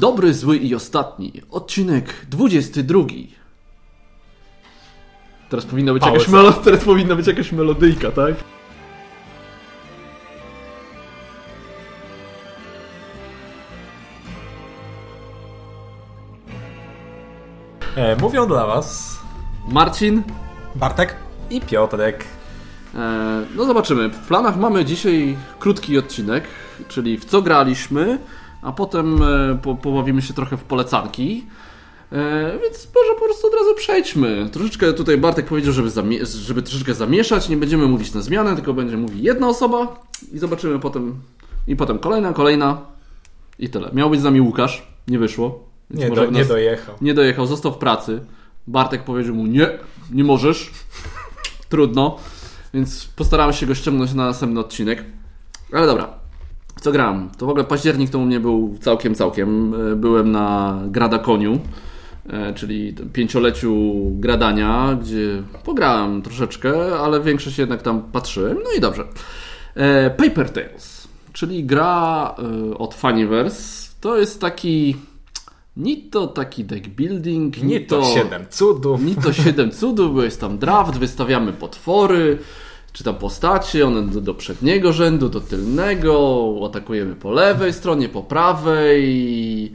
Dobry, zły i ostatni. Odcinek 22. Teraz powinna być jakaś, melo- teraz powinna być jakaś melodyjka, tak? E, mówią dla Was Marcin, Bartek? i Piotrek. e, no zobaczymy. W planach mamy dzisiaj krótki odcinek, czyli w co graliśmy, a potem e, po, pobawimy się trochę w polecanki. E, więc może po prostu od razu przejdźmy. Troszeczkę tutaj Bartek powiedział, żeby, żeby troszeczkę zamieszać. Nie będziemy mówić na zmianę, tylko będzie mówi jedna osoba i zobaczymy potem. I potem kolejna, kolejna i tyle. Miał być z nami Łukasz, nie wyszło. Nie, do, nas- nie dojechał. nie dojechał, został w pracy. Bartek powiedział mu nie, nie możesz. Trudno. Więc postarałem się go ściągnąć na następny odcinek. Ale dobra. Co grałem? To w ogóle październik to u mnie był całkiem, całkiem. E, Byłem na Grada Koniu, e, czyli pięcioleciu gradania, gdzie pograłem troszeczkę, ale większość jednak tam patrzyłem. No i dobrze. E, Paper Tales, czyli gra od Funiverse. To jest taki... Ni to taki deck building, Nie to 7 cudów. ni to 7 cudów, bo jest tam draft, wystawiamy potwory, czy tam postacie, one do, do przedniego rzędu, do tylnego, atakujemy po lewej stronie, po prawej i,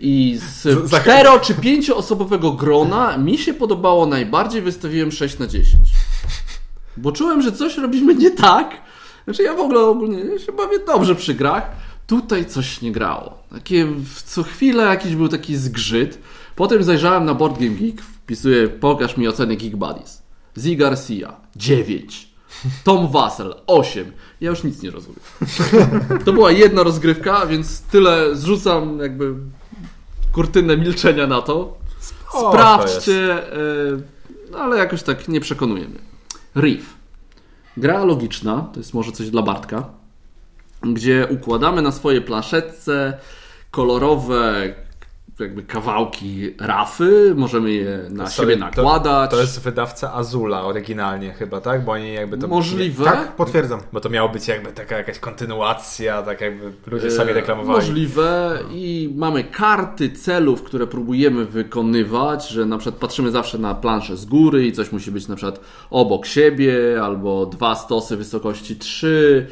i z cztero czy pięcioosobowego grona mi się podobało najbardziej, wystawiłem 6 na 10. Bo czułem, że coś robimy nie tak. Znaczy ja w ogóle ogólnie się bawię dobrze przy grach. Tutaj coś nie grało. Takie w- co chwilę jakiś był taki zgrzyt. Potem zajrzałem na Board Game Geek, wpisuję pokaż mi oceny Geek Buddies. Z Garcia 9. Tom Wassel 8. Ja już nic nie rozumiem. To była jedna rozgrywka, więc tyle zrzucam jakby kurtynę milczenia na to. Sprawdźcie, e, no ale jakoś tak nie przekonujemy. Reef. Gra logiczna, to jest może coś dla Bartka, gdzie układamy na swoje planszetce kolorowe jakby kawałki rafy, możemy je na jest- siebie to- nakładać. To jest wydawca Azula oryginalnie chyba, tak? Bo oni jakby to... możliwe. Tak, potwierdzam. Bo to miało być jakby taka jakaś kontynuacja, tak jakby ludzie sami E, reklamowali. Możliwe i mamy karty celów, które próbujemy wykonywać, że na przykład patrzymy zawsze na planszę z góry i coś musi być na przykład obok siebie, albo dwa stosy wysokości 3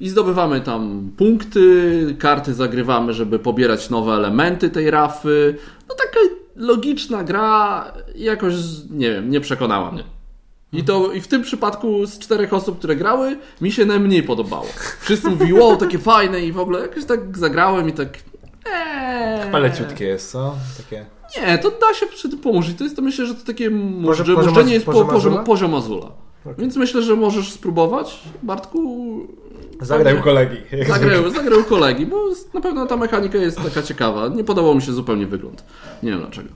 i zdobywamy tam punkty, karty zagrywamy, żeby pobierać nowe elementy tej rafy. No taka logiczna gra jakoś, nie wiem, nie przekonała mnie. I to i w tym przypadku z czterech osób, które grały, mi się najmniej podobało. Wszyscy mówili, wow, takie fajne i w ogóle jakoś tak zagrałem i tak. Eee. Chyba leciutkie jest, co? Takie... Nie, to da się przy tym pomóc. To jest to myślę, że to takie może, Az- jest po, poziom poziom, Azula? poziom Azula. Więc myślę, że możesz spróbować, Bartku. Zagraj u kolegi. Zagrał, zagrał kolegi, bo na pewno ta mechanika jest taka ciekawa. Nie podobał mi się zupełnie wygląd. Nie wiem dlaczego.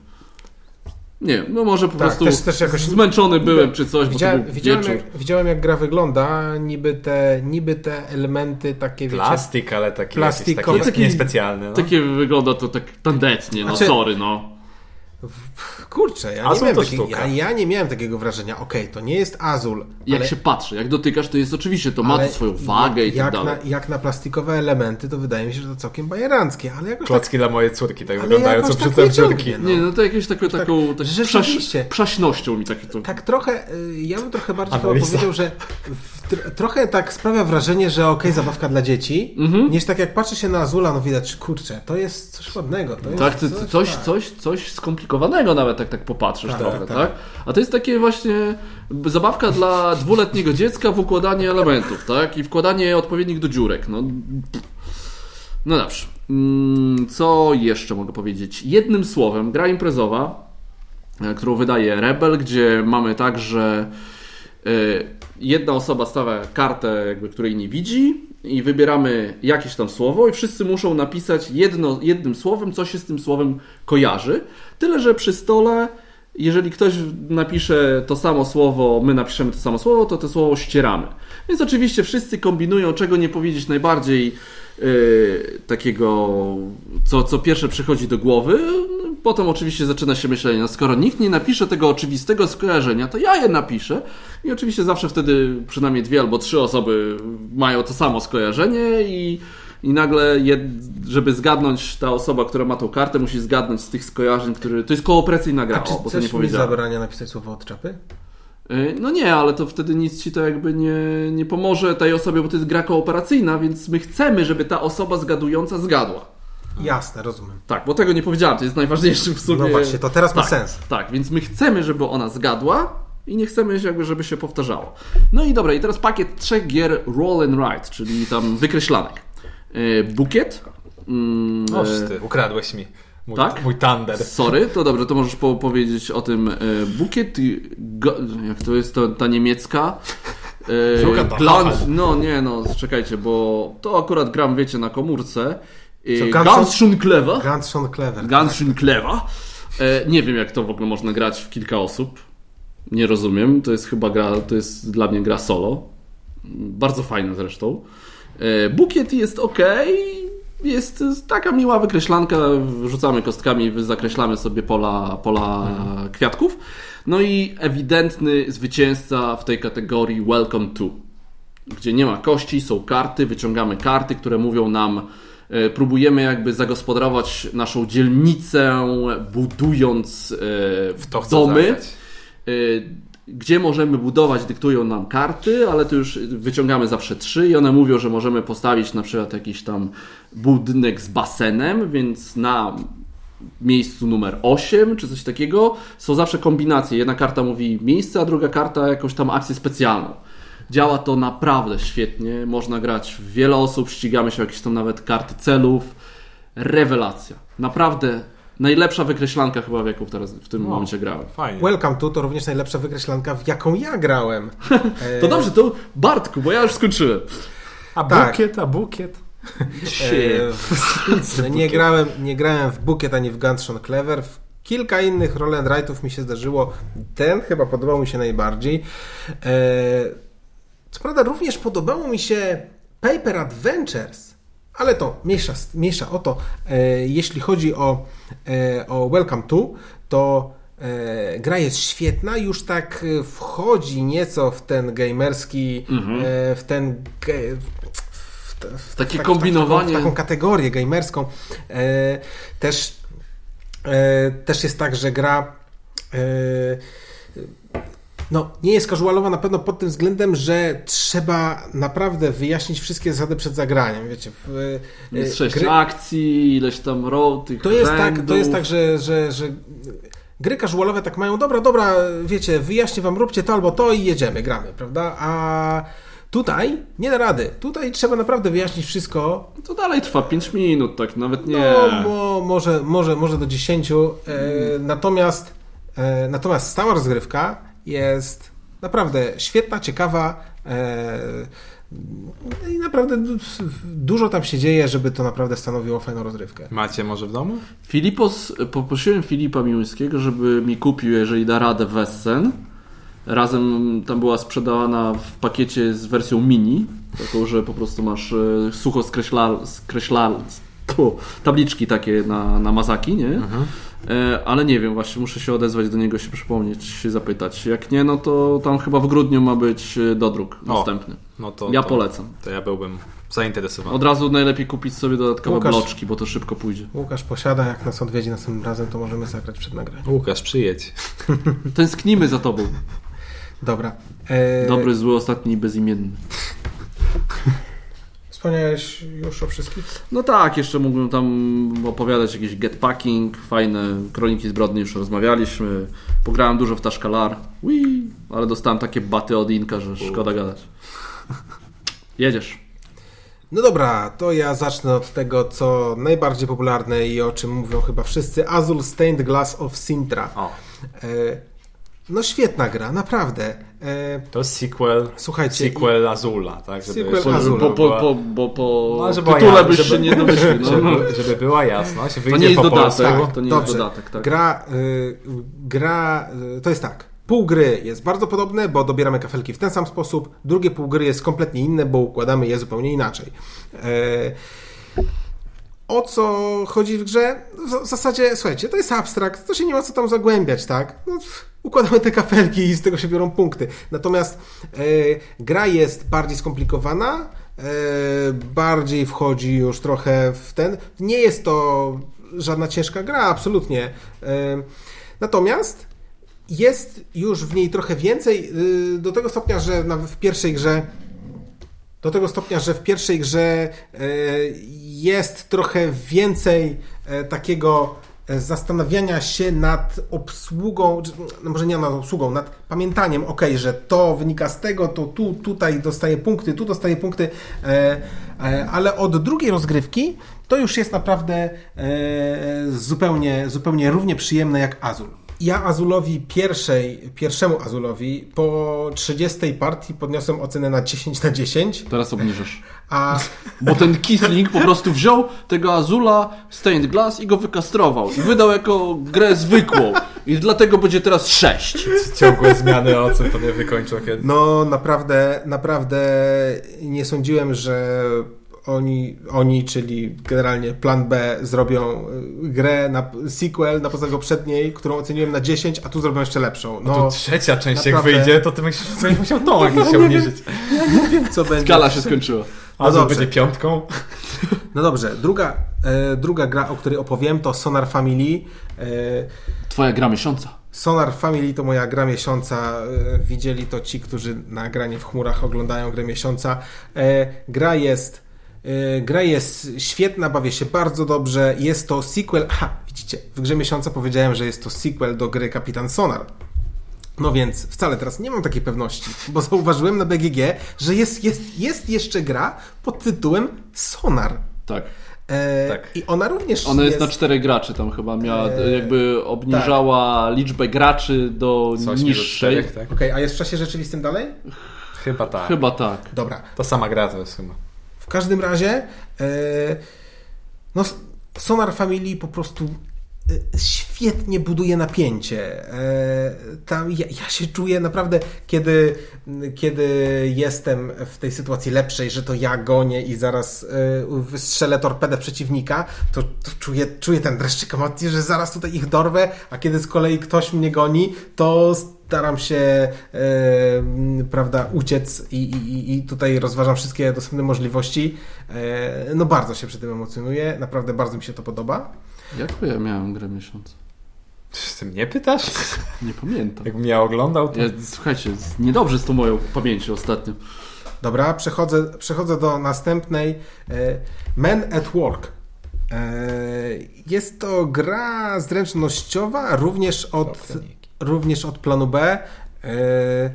Nie no może po Tak, prostu też- też jakoś- zmęczony byłem czy coś, bo to Widziałem, był widziałem, wieczór. jak, widziałem jak gra wygląda, niby te, niby te elementy takie, wiecie... Plastik, ale taki, Plastikowy. jakiś taki, Taki- niespecjalny. No. Takie wygląda to tak tandetnie, no Znaczy- sorry, no. Kurczę, ja nie, miałem sztuka. ja, ja nie miałem takiego wrażenia. Okej, to nie jest Azul, Jak ale, się patrzy, jak dotykasz, to jest oczywiście, to ma to swoją wagę i tak jak dalej. Na, jak na plastikowe elementy, to wydaje mi się, że to całkiem bajeranckie, ale jakoś tak... Klocki dla mojej córki tak Ale wyglądają, co tak ciągnie, no. Nie, no to jakieś takie, taką tak rzeczywiście. przaś, przaśnością mi takie to... Tak trochę, y, ja bym trochę bardziej chyba powiedział, że w, tr, trochę tak sprawia wrażenie, że okej, zabawka dla dzieci, Mhm. niż tak jak patrzy się na Azula, no widać, kurczę, to jest coś ładnego. To jest Tak, ty, ty, coś, tak. coś, coś skomplikowanego nawet tak, tak popatrzysz Tak, trochę, tak, tak. A to jest takie właśnie zabawka dla dwuletniego dziecka w układanie elementów, tak? I wkładanie odpowiednich do dziurek. No, no dobrze. Mm, Co jeszcze mogę powiedzieć? Jednym słowem, gra imprezowa, e, którą wydaje Rebel, gdzie mamy tak, że e, jedna osoba stawia kartę, jakby, której nie widzi i wybieramy jakieś tam słowo i wszyscy muszą napisać jedno, jednym słowem, co się z tym słowem kojarzy. Tyle, że przy stole, jeżeli ktoś napisze to samo słowo, my napiszemy to samo słowo, to to słowo ścieramy. Więc oczywiście wszyscy kombinują, czego nie powiedzieć najbardziej yy, takiego, co, co pierwsze przychodzi do głowy. Potem oczywiście zaczyna się myślenie, no skoro nikt nie napisze tego oczywistego skojarzenia, to ja je napiszę. I oczywiście zawsze wtedy przynajmniej dwie albo trzy osoby mają to samo skojarzenie i i nagle, żeby zgadnąć ta osoba, która ma tą kartę, musi zgadnąć z tych skojarzeń, który to jest kooperacyjna gra, A czy o, bo to nie mi zabrania napisać słowo od czapy? Y, No nie, ale to wtedy nic ci to jakby nie, nie pomoże tej osobie, bo to jest gra kooperacyjna, więc my chcemy, żeby ta osoba zgadująca zgadła. Jasne, rozumiem. Tak, bo tego nie powiedziałem, to jest najważniejszy w sumie. No właśnie, to teraz ma tak, sens. Tak, więc my chcemy, żeby ona zgadła i nie chcemy, jakby, żeby się powtarzało. No i dobra, i teraz pakiet trzech gier Roll and Write, czyli tam wykreślanek. Y, Bukiet. Mm, Oż e, ty, ukradłeś mi mój, Tak? mój Thunder. Sorry, to dobrze, to możesz po powiedzieć o tym. E, Bukiet, i go, jak to jest to, ta niemiecka? Glanz, Hachel. no nie no, czekajcie, bo to akurat gram, wiecie, na komórce. Guns- Ganz schön clever. Grand Sean Clever. Ganz. E, nie wiem, jak to w ogóle można grać w kilka osób. Nie rozumiem. To jest chyba gra, to jest dla mnie gra solo. Bardzo fajna zresztą. E, Bukiet jest ok. Jest taka miła wykreślanka. Rzucamy kostkami, zakreślamy sobie pola, pola kwiatków. No i ewidentny zwycięzca w tej kategorii Welcome to gdzie nie ma kości, są karty, wyciągamy karty, które mówią nam, e, próbujemy jakby zagospodarować naszą dzielnicę, budując e, W to domy. zagrać. Gdzie możemy budować, dyktują nam karty, ale to już wyciągamy zawsze trzy i one mówią, że możemy postawić na przykład jakiś tam budynek z basenem, więc na miejscu numer 8 czy coś takiego są zawsze kombinacje. Jedna karta mówi miejsce, a druga karta jakąś tam akcję specjalną. Działa to naprawdę świetnie. Można grać w wiele osób, ścigamy się jakieś tam nawet karty celów. Rewelacja. Naprawdę najlepsza wykreślanka chyba w jaką teraz w tym No. momencie grałem. Fajnie. Welcome to to również najlepsza wykreślanka, w jaką ja grałem. To dobrze, to Bartku, bo ja już skończyłem. A Tak. bukiet, a bukiet. E, w- nie, grałem, nie grałem w Bukiet ani w Gunshot Clever. W kilka innych roll and write'ów mi się zdarzyło. Ten chyba podobał mi się najbardziej. E, co prawda również podobało mi się Paper Adventures, ale to mniejsza, mniejsza o to. E, jeśli chodzi o, e, o Welcome to, to e, gra jest świetna, już tak wchodzi nieco w ten gamerski, e, w ten ge, w, te- w, Takie w kombinowanie. W taką, w taką kategorię gamerską. Też, też jest tak, że gra no, nie jest casualowa na pewno pod tym względem, że trzeba naprawdę wyjaśnić wszystkie zasady przed zagraniem. Wiecie, w, e, Jest sześć gry- akcji, ileś tam row, tych to jest tak, to jest tak, że, że, że gry casualowe tak mają, dobra, dobra, wiecie, wyjaśnię wam, róbcie to albo to i jedziemy, gramy, prawda? A tutaj nie da rady. Tutaj trzeba naprawdę wyjaśnić wszystko. To dalej trwa 5 minut, tak nawet nie. No, mo, może, może, może do 10. E, natomiast, e, natomiast stała rozgrywka jest naprawdę świetna, ciekawa. E, I naprawdę du- dużo tam się dzieje, żeby to naprawdę stanowiło fajną rozrywkę. Macie może w domu? Filipos, poprosiłem Filipa Miłyńskiego, żeby mi kupił, jeżeli da radę, Wessen. Razem tam była sprzedawana w pakiecie z wersją mini, taką, że po prostu masz e, sucho skreślal, skreślal, tu, tabliczki takie na, na mazaki, nie? E, ale nie wiem, właśnie muszę się odezwać do niego, się przypomnieć, się zapytać. Jak nie, no to tam chyba w grudniu ma być e, dodruk O. następny. No to, Ja to, polecam. To ja byłbym zainteresowany. Od razu najlepiej kupić sobie dodatkowe Łukasz. bloczki, bo to szybko pójdzie. Łukasz posiada, jak nas odwiedzi następnym razem, to możemy zagrać przed nagraniem. Łukasz, przyjedź. Tęsknimy za tobą. Dobra. E, Dobry, zły, ostatni i bezimienny. Wspomniałeś już o wszystkich? No tak, jeszcze mógłbym tam opowiadać jakiś getpacking, fajne kroniki zbrodni, już rozmawialiśmy. Pograłem dużo w Taszkalar, Wii, ale dostałem takie baty od Inka, że szkoda gadać. Jedziesz. No dobra, to ja zacznę od tego, co najbardziej popularne i o czym mówią chyba wszyscy. Azul Stained Glass of Sintra. O, E, no świetna gra, naprawdę. E, to jest sequel. Słuchajcie, Sequel Azula, tak? Żeby, Sequel żeby Azula. Po, po, po, bo po No, żeby była tytule ja- byś żeby- się nie domyślił. No. żeby, żeby była jasność. To nie jest po dodatek. polsku. To nie Dobrze. jest dodatek, tak. Gra, y, gra y, to jest tak. Pół gry jest bardzo podobne, bo dobieramy kafelki w ten sam sposób. Drugie pół gry jest kompletnie inne, bo układamy je zupełnie inaczej. E, o co chodzi w grze? W w zasadzie, słuchajcie, to jest abstrakt, to się nie ma co tam zagłębiać, tak? No, pff, układamy te kafelki i z tego się biorą punkty. Natomiast e, gra jest bardziej skomplikowana, bardziej wchodzi już trochę w ten. Nie jest to żadna ciężka gra, absolutnie. Natomiast jest już w niej trochę więcej, do tego stopnia, że w pierwszej grze do tego stopnia, że w pierwszej grze jest trochę więcej takiego zastanawiania się nad obsługą, no może nie nad obsługą, nad pamiętaniem, ok, że to wynika z tego, to tu, tutaj dostaje punkty, tu dostaje punkty, e, e, ale od drugiej rozgrywki to już jest naprawdę e, zupełnie, zupełnie równie przyjemne jak Azul. Ja Azulowi pierwszej, pierwszemu Azulowi po 30 partii podniosłem ocenę na 10 na 10. Teraz obniżasz. A... Bo ten Kisling po prostu wziął tego Azula Stained Glass i go wykastrował. I wydał jako grę zwykłą. I dlatego będzie teraz 6. Ciągłe zmiany ocen to nie wykończą kiedy. No naprawdę, naprawdę nie sądziłem, że oni, oni, czyli generalnie plan B, zrobią y, grę, na sequel na podstawie poprzedniej, którą oceniłem na 10, a tu zrobią jeszcze lepszą. No, no to trzecia część naprawdę... jak wyjdzie, to ty będziesz, będziesz musiał tą no, się uniżyć. Ja nie wiem, co będzie. Skala się skończyła. A no będzie piątką. No dobrze, druga, e, druga gra, o której opowiem, to Sonar Family. E, Twoja gra miesiąca. Sonar Family to moja gra miesiąca. E, widzieli to ci, którzy na granie w chmurach oglądają grę miesiąca. E, gra jest gra jest świetna, bawię się bardzo dobrze. Jest to sequel. Aha, widzicie, w grze miesiąca powiedziałem, że jest to sequel do gry Kapitan Sonar. No więc wcale teraz nie mam takiej pewności, bo zauważyłem na BGG, że jest, jest, jest jeszcze gra pod tytułem Sonar. Tak. E, tak. I ona również. Ona jest, jest, na cztery graczy, tam chyba miała, e, jakby obniżała tak. liczbę graczy do Coś niższej. Tak? Okej, okay, a jest w czasie rzeczywistym dalej? Chyba tak. Chyba tak. Dobra. To sama gra to jest chyba każdym razie e, no, Sonar Family po prostu e, świetnie buduje napięcie. E, tam ja, ja, się czuję naprawdę, kiedy, kiedy jestem w tej sytuacji lepszej, że to ja gonię i zaraz wystrzelę torpedę przeciwnika, to, to czuję, czuję ten dreszczyk emocji, że zaraz tutaj ich dorwę, a kiedy z kolei ktoś mnie goni, to staram się e, prawda, uciec i, i, i, tutaj rozważam wszystkie dostępne możliwości. E, no bardzo się przy tym emocjonuję, naprawdę bardzo mi się to podoba. Jaką ja miałem grę miesiąc? Czy ty mnie pytasz? Nie pamiętam. Jakbym ja oglądał, to... Ja, słuchajcie, niedobrze z tą moją pamięcią ostatnio. Dobra, przechodzę, przechodzę do następnej. E, Men at Work. E, jest to gra zręcznościowa, również od również od planu B. E,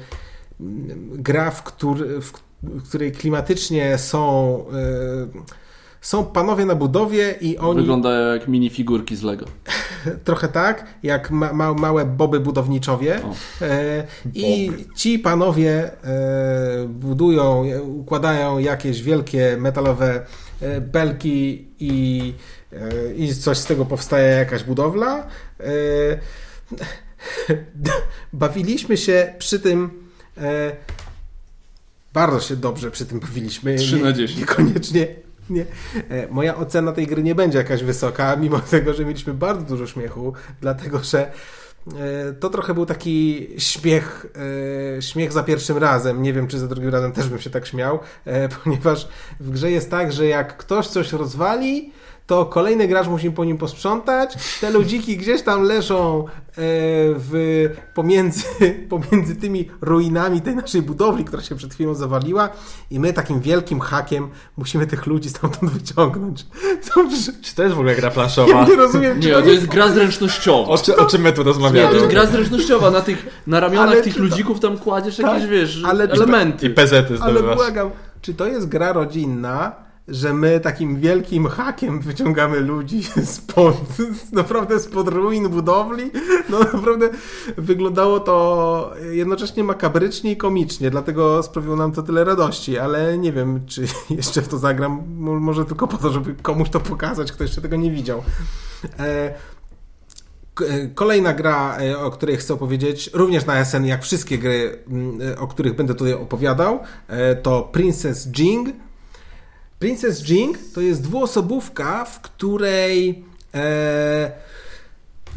gra, w, który, w której klimatycznie są e, są panowie na budowie i oni... Wyglądają jak minifigurki z Lego. Trochę tak, jak ma, ma, małe boby budowniczowie. E, I ci panowie budują, układają jakieś wielkie metalowe belki i, i coś z tego powstaje jakaś budowla. bawiliśmy się przy tym e, bardzo się dobrze przy tym bawiliśmy. 3 na 10. Niekoniecznie. Nie. E, moja ocena tej gry nie będzie jakaś wysoka, mimo tego, że mieliśmy bardzo dużo śmiechu, dlatego że e, to trochę był taki śmiech, e, śmiech za pierwszym razem. Nie wiem, czy za drugim razem też bym się tak śmiał, e, ponieważ w grze jest tak, że jak ktoś coś rozwali, to kolejny gracz musi po nim posprzątać. Te ludziki gdzieś tam leżą e, w, pomiędzy, pomiędzy tymi ruinami tej naszej budowli, która się przed chwilą zawaliła i my takim wielkim hakiem musimy tych ludzi stamtąd wyciągnąć. Dobrze. Czy to jest w ogóle gra planszowa? Ja nie rozumiem. Nie, to, to jest gra zręcznościowa. O, czy, o czym my tu rozmawiamy? Nie, to jest gra zręcznościowa. Na, tych, na ramionach ale tych ludzików tam kładziesz tak, jakieś, wiesz, ale elementy. I pezety zdobywasz. Ale błagam, czy to jest gra rodzinna, że my takim wielkim hakiem wyciągamy ludzi spod, naprawdę spod ruin budowli. No naprawdę wyglądało to jednocześnie makabrycznie i komicznie, dlatego sprawiło nam to tyle radości, ale nie wiem, czy jeszcze w to zagram, może tylko po to, żeby komuś to pokazać, kto jeszcze tego nie widział. E, kolejna gra, e, o której chcę opowiedzieć, również na SN, jak wszystkie gry, e, o których będę tutaj opowiadał, to Princess Jing Princess Jing to jest dwuosobówka, w której e,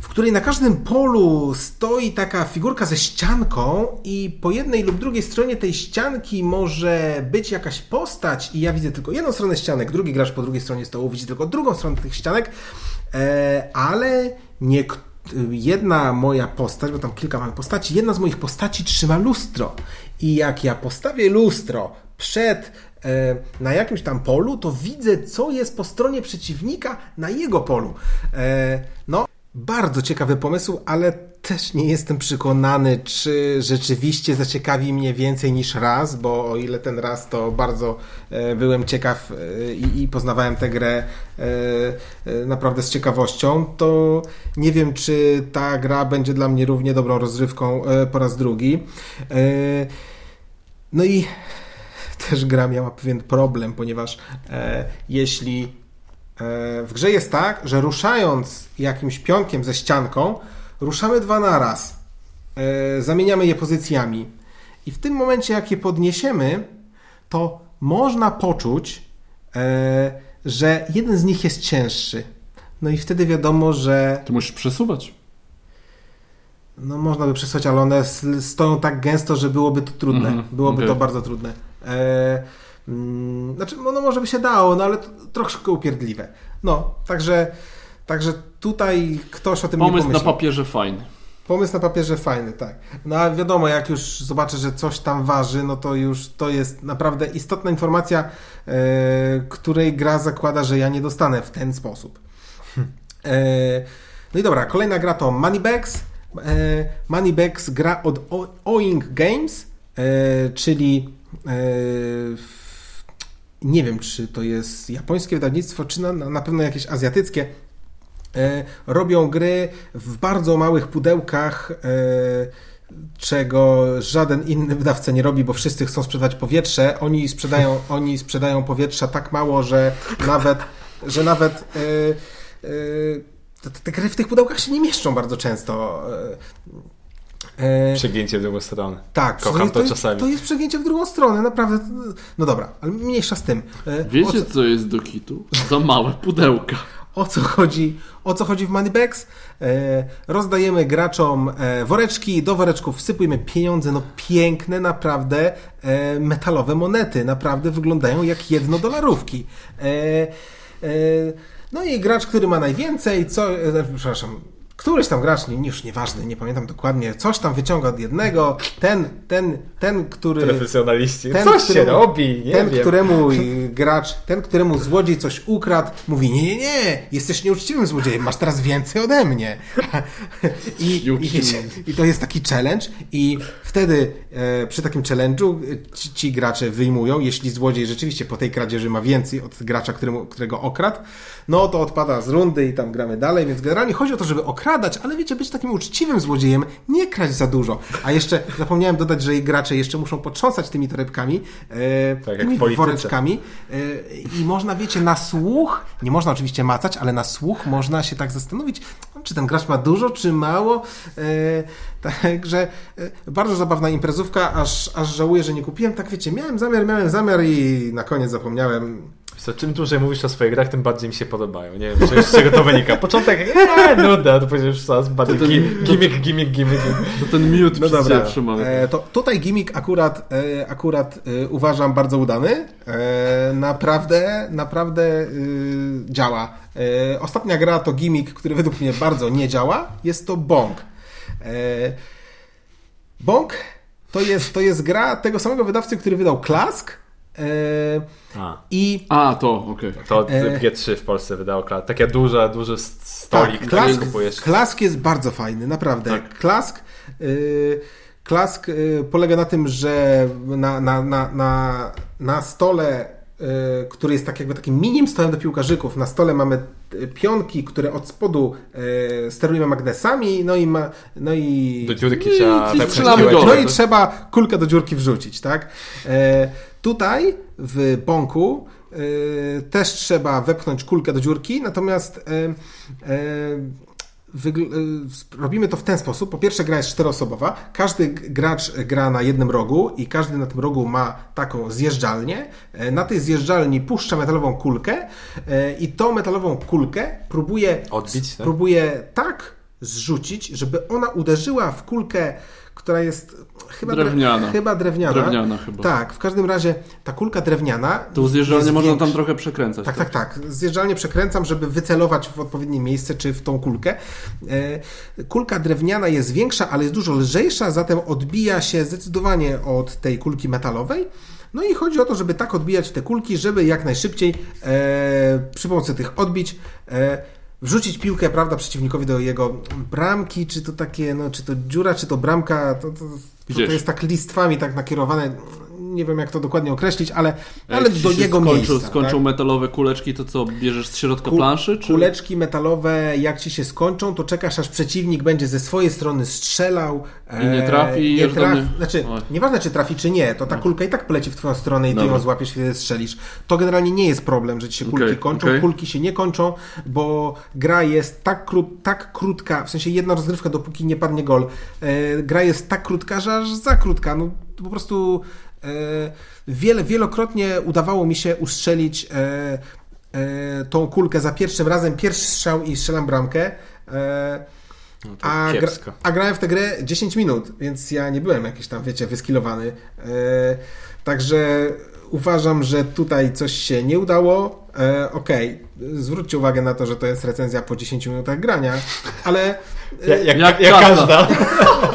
w której na każdym polu stoi taka figurka ze ścianką i po jednej lub drugiej stronie tej ścianki może być jakaś postać i ja widzę tylko jedną stronę ścianek, drugi gracz po drugiej stronie stołu widzi tylko drugą stronę tych ścianek, e, ale jedna moja postać, bo tam kilka mam postaci, jedna z moich postaci trzyma lustro. I jak ja postawię lustro przed na jakimś tam polu, to widzę, co jest po stronie przeciwnika na jego polu. E, no, bardzo ciekawy pomysł, ale też nie jestem przekonany, czy rzeczywiście zaciekawi mnie więcej niż raz, bo o ile ten raz to bardzo e, byłem ciekaw e, i, poznawałem tę grę e, naprawdę z ciekawością, to nie wiem, czy ta gra będzie dla mnie równie dobrą rozrywką po raz drugi. No i też gra miała pewien problem, ponieważ jeśli E, w grze jest tak, że ruszając jakimś pionkiem ze ścianką, ruszamy dwa na raz. E, zamieniamy je pozycjami. I w tym momencie, jak je podniesiemy, to można poczuć, e, że jeden z nich jest cięższy. No i wtedy wiadomo, że. To musisz przesuwać. No można by przesuwać, ale one stoją tak gęsto, że byłoby to trudne. Mm. Byłoby okay. to bardzo trudne. Mm, znaczy, no może by się dało, no ale to troszkę upierdliwe. No, także, także tutaj ktoś o tym Pomysł nie pomyślał. na papierze fajny. Pomysł na papierze fajny, tak. No a wiadomo, jak już zobaczę, że coś tam waży, no to już to jest naprawdę istotna informacja, e, której gra zakłada, że ja nie dostanę w ten sposób. E, no i dobra, kolejna gra to Moneybags. E, Moneybags gra od Oing Games, e, czyli e, nie wiem, czy to jest japońskie wydawnictwo, czy na, na pewno jakieś azjatyckie. E, robią gry w bardzo małych pudełkach, e, czego żaden inny wydawca nie robi, bo wszyscy chcą sprzedać powietrze. Oni sprzedają, oni sprzedają powietrza tak mało, że nawet, że nawet e, te, te gry w tych pudełkach się nie mieszczą bardzo często. E, przegięcie w drugą stronę. Tak, kocham to, to czasami. To jest przegięcie w drugą stronę, naprawdę. No dobra, ale mniejsza z tym. E, Wiecie, co... co jest do kitu? Za małe pudełka. O co chodzi, o co chodzi w Moneybags? E, rozdajemy graczom e, woreczki, do woreczków wsypujemy pieniądze, no piękne naprawdę e, metalowe monety, naprawdę wyglądają jak jednodolarówki. E, e, no i gracz, który ma najwięcej, co, przepraszam, któryś tam gracz, nie, już nieważny, nie pamiętam dokładnie, coś tam wyciąga od jednego, ten, ten, ten, który... Profesjonaliści, ten, coś któremu, się robi, nie Ten, wiem. któremu gracz, ten, któremu złodziej coś ukradł, mówi, nie, nie, nie, jesteś nieuczciwym złodziejem, masz teraz więcej ode mnie. I, i, i to jest taki challenge i wtedy e, przy takim challenge'u ci, ci, gracze wyjmują, jeśli złodziej rzeczywiście po tej kradzieży ma więcej od gracza, któremu, którego okradł, no to odpada z rundy i tam gramy dalej, więc generalnie chodzi o to, żeby okradać okradać, ale wiecie, być takim uczciwym złodziejem, nie kraść za dużo. A jeszcze zapomniałem dodać, że gracze jeszcze muszą potrząsać tymi torebkami, e, tak, tymi woreczkami e, i można, wiecie, na słuch, nie można oczywiście macać, ale na słuch można się tak zastanowić, czy ten gracz ma dużo, czy mało. E, także e, bardzo zabawna imprezówka, aż, aż żałuję, że nie kupiłem. Tak wiecie, miałem zamiar, miałem zamiar i na koniec zapomniałem co, czym dłużej mówisz o swoich grach, tym bardziej mi się podobają. Nie wiem, czy z czego to wynika. Początek, eee, nuda, to później już coraz bardziej to ten, gimmick, gimmick, gimmick, To ten miód no dobra. E, to tutaj gimmick akurat, e, akurat e, uważam bardzo udany. E, naprawdę, naprawdę e, działa. E, ostatnia gra to gimmick, który według mnie bardzo nie działa. Jest to Bong. Bong to jest, to jest gra tego samego wydawcy, który wydał Klask, a. I, A, to, okej. Okay. To e, G3 w Polsce wydało klask. Takie duże, duży stolik, tak, klask, kupujesz. Klask jest bardzo fajny, naprawdę. Tak. Klask, y, klask y, polega na tym, że na, na, na, na, na stole Y, który jest tak jakby takim minim stołem do piłkarzyków. Na stole mamy pionki, które od spodu y, sterujemy magnesami, no i ma, no i... Do dziurki trzeba... I, tak no i trzeba kulkę do dziurki wrzucić, tak? Tutaj w bąku też trzeba wepchnąć kulkę do dziurki, natomiast Y, robimy to w ten sposób. Po pierwsze, gra jest czteroosobowa. Każdy gracz gra na jednym rogu i każdy na tym rogu ma taką zjeżdżalnię. E, na tej zjeżdżalni puszcza metalową kulkę e, i tą metalową kulkę próbuje odbić, tak? próbuje tak zrzucić, żeby ona uderzyła w kulkę, która jest chyba drewniana. Chyba drewniana. Drewniana chyba. Tak, w każdym razie ta kulka drewniana. Tu zjeżdżalnie można tam trochę przekręcać. Tak, tak, tak. Zjeżdżalnie przekręcam, żeby wycelować w odpowiednie miejsce, czy w tą kulkę. E, Kulka drewniana jest większa, ale jest dużo lżejsza, zatem odbija się zdecydowanie od tej kulki metalowej. No i chodzi o to, żeby tak odbijać te kulki, żeby jak najszybciej e, przy pomocy tych odbić e, wrzucić piłkę, prawda, przeciwnikowi do jego bramki, czy to takie, no, czy to dziura, czy to bramka, to, to, to, to jest tak listwami tak nakierowane, nie wiem jak to dokładnie określić, ale, ale do się jego skończą, miejsca. tak? metalowe kuleczki, to co, bierzesz z środka Ku- planszy? Czy... Kuleczki metalowe, jak ci się skończą, to czekasz, aż przeciwnik będzie ze swojej strony strzelał. I nie trafi, Nie już do traf... mnie- Znaczy, Oj. nieważne czy trafi, czy nie, to ta kulka i tak poleci w twoją stronę i ty Dobra. ją złapiesz, kiedy strzelisz. To generalnie nie jest problem, że ci się kulki Okej, kończą. okej. Kulki się nie kończą, bo gra jest tak, kró... tak krótka, w sensie jedna rozgrywka, dopóki nie padnie gol. E, gra jest tak krótka, że aż za krótka. No, po prostu e, wiele, wielokrotnie udawało mi się ustrzelić e, e, tą kulkę za pierwszym razem, pierwszy strzał i strzelam bramkę. E, No a, gra, a grałem w tę grę 10 minut, więc ja nie byłem jakiś tam, wiecie, wyskilowany. E, także uważam, że tutaj coś się nie udało. E, Okej, zwróćcie uwagę na to, że to jest recenzja po 10 minutach grania, ale, Ja, jak, Jak jak, każda. każda.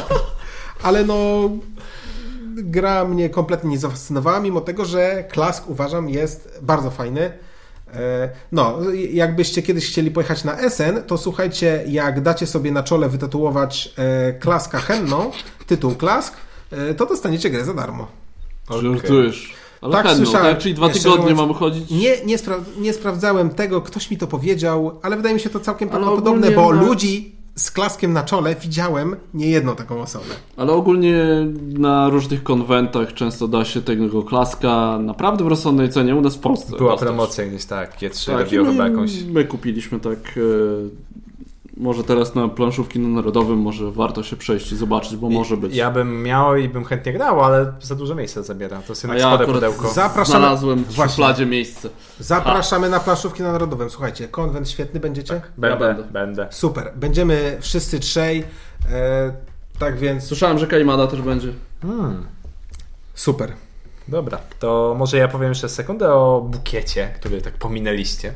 ale no gra mnie kompletnie nie zafascynowała, mimo tego, że Klask uważam jest bardzo fajny. E, No, jakbyście kiedyś chcieli pojechać na Essen, to słuchajcie, jak dacie sobie na czole wytatuować e, Klaska Henną, tytuł Klask, e, to dostaniecie grę za darmo. Żartujesz. Ale Tak, tak, słyszałem. tak, czyli dwa Jeszcze tygodnie mówiąc- mamy chodzić. Nie, nie, spra- nie sprawdzałem tego, ktoś mi to powiedział, ale wydaje mi się to całkiem Ale prawdopodobne, bo na- ludzi z Klaskiem na czole widziałem nie jedną taką osobę. Ale ogólnie na różnych konwentach często da się tego klaska naprawdę w rozsądnej cenie u nas w Polsce. Była dostać. promocja gdzieś tak, G3 Tak, robiło chyba jakąś... my kupiliśmy tak. Może teraz na planszówki na Narodowym może warto się przejść i zobaczyć, bo może być. Ja bym miał i bym chętnie grał, ale za dużo miejsca zabiera. To jest A jednak ja spore pudełko. Zapraszamy- znalazłem w szufladzie miejsce. Zapraszamy na planszówki na Narodowym. Słuchajcie, konwent świetny będziecie? Będę, Ja będę. będę. Super. Będziemy wszyscy trzej. E, tak więc Słyszałem, że Kaimada też będzie. Hmm. super. Dobra, to może ja powiem jeszcze sekundę o bukiecie, który tak pominęliście.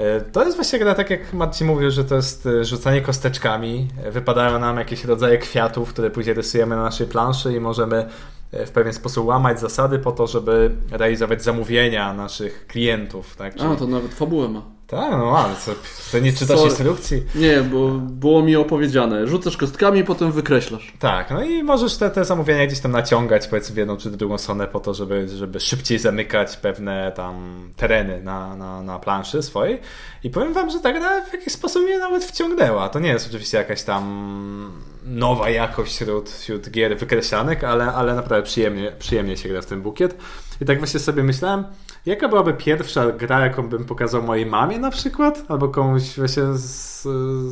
E, To jest właśnie gra, tak jak Marcin mówił, że to jest e, rzucanie kosteczkami. E, Wypadają nam jakieś rodzaje kwiatów, które później rysujemy na naszej planszy i możemy w pewien sposób łamać zasady po to, żeby realizować zamówienia naszych klientów. Tak, A, to nawet fabułę ma. Tak no ale co, to nie czytasz Sorry. instrukcji. Nie, bo było mi opowiedziane. Rzucasz kostkami, potem wykreślasz. Tak, no i możesz te, te zamówienia gdzieś tam naciągać, powiedzmy w jedną czy drugą stronę po to, żeby, żeby szybciej zamykać pewne tam tereny na, na, na planszy swojej. I powiem wam, że ta gra w jakiś sposób mnie nawet wciągnęła. To nie jest oczywiście jakaś tam nowa jakość wśród, wśród gier wykreślanych, ale, ale naprawdę przyjemnie, przyjemnie się gra w ten bukiet. I tak właśnie sobie myślałem, jaka byłaby pierwsza gra, jaką bym pokazał mojej mamie na przykład, albo komuś właśnie z,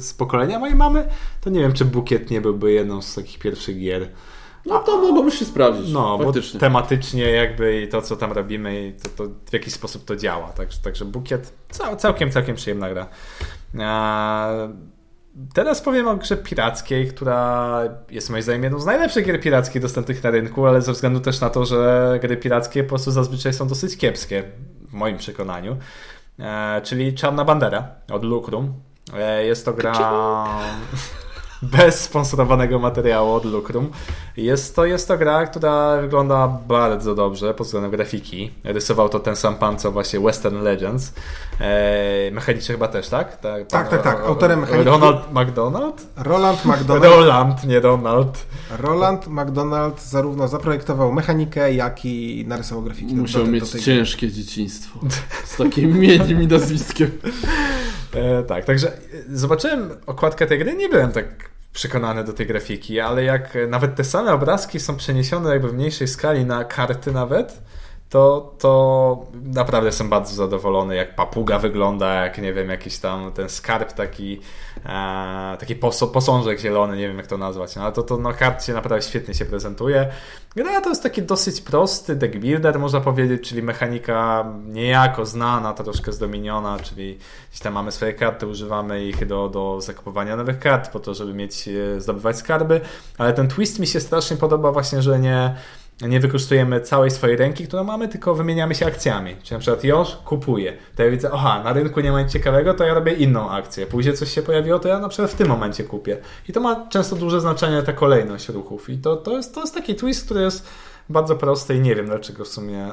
z pokolenia mojej mamy, to nie wiem, czy bukiet nie byłby jedną z takich pierwszych gier. No to mogłoby się sprawdzić. No, faktycznie. bo tematycznie jakby i to, co tam robimy, i to, to w jakiś sposób to działa. Także, także bukiet cał, całkiem, całkiem przyjemna gra. A, teraz powiem o grze pirackiej, która jest moim zdaniem jedną z najlepszych gier pirackich dostępnych na rynku, ale ze względu też na to, że gry pirackie po prostu zazwyczaj są dosyć kiepskie, w moim przekonaniu. E, czyli Czarna Bandera od Lucrum. E, jest to gra bez sponsorowanego materiału od Lucrum. Jest to, jest to gra, która wygląda bardzo dobrze pod względem grafiki. Rysował to ten sam pan, co właśnie Western Legends. E, mechanicznie chyba też, tak? Tak, Tak, tak, tak. Autorem mechaniki- Ronald McDonald? Roland McDonald, Roland, nie Donald. Roland McDonald zarówno zaprojektował mechanikę, jak i narysował grafiki. do- Musiał do- do mieć ciężkie dzieciństwo. Z takim imieniem i nazwiskiem. E, tak, także e, zobaczyłem okładkę tej gry, nie byłem tak przekonany do tej grafiki, ale jak e, nawet te same obrazki są przeniesione jakby w mniejszej skali na karty nawet, to, to naprawdę jestem bardzo zadowolony, jak papuga wygląda, jak nie wiem, jakiś tam ten skarb taki, e, taki posążek zielony, nie wiem jak to nazwać, no, ale to, to na karcie naprawdę świetnie się prezentuje. Gra to jest taki dosyć prosty deck builder, można powiedzieć, czyli mechanika niejako znana, troszkę zdominiona, czyli gdzieś tam mamy swoje karty, używamy ich do, do zakupowania nowych kart, po to, żeby mieć, e, zdobywać skarby, ale ten twist mi się strasznie podoba właśnie, że nie nie wykorzystujemy całej swojej ręki, którą mamy, tylko wymieniamy się akcjami. Czyli na przykład już kupuję. To ja widzę, aha, na rynku nie ma nic ciekawego, to ja robię inną akcję. Później coś się pojawiło, to ja na przykład w tym momencie kupię. I to ma często duże znaczenie, ta kolejność ruchów. I to, to, jest, to jest taki twist, który jest bardzo prosty i nie wiem, dlaczego w sumie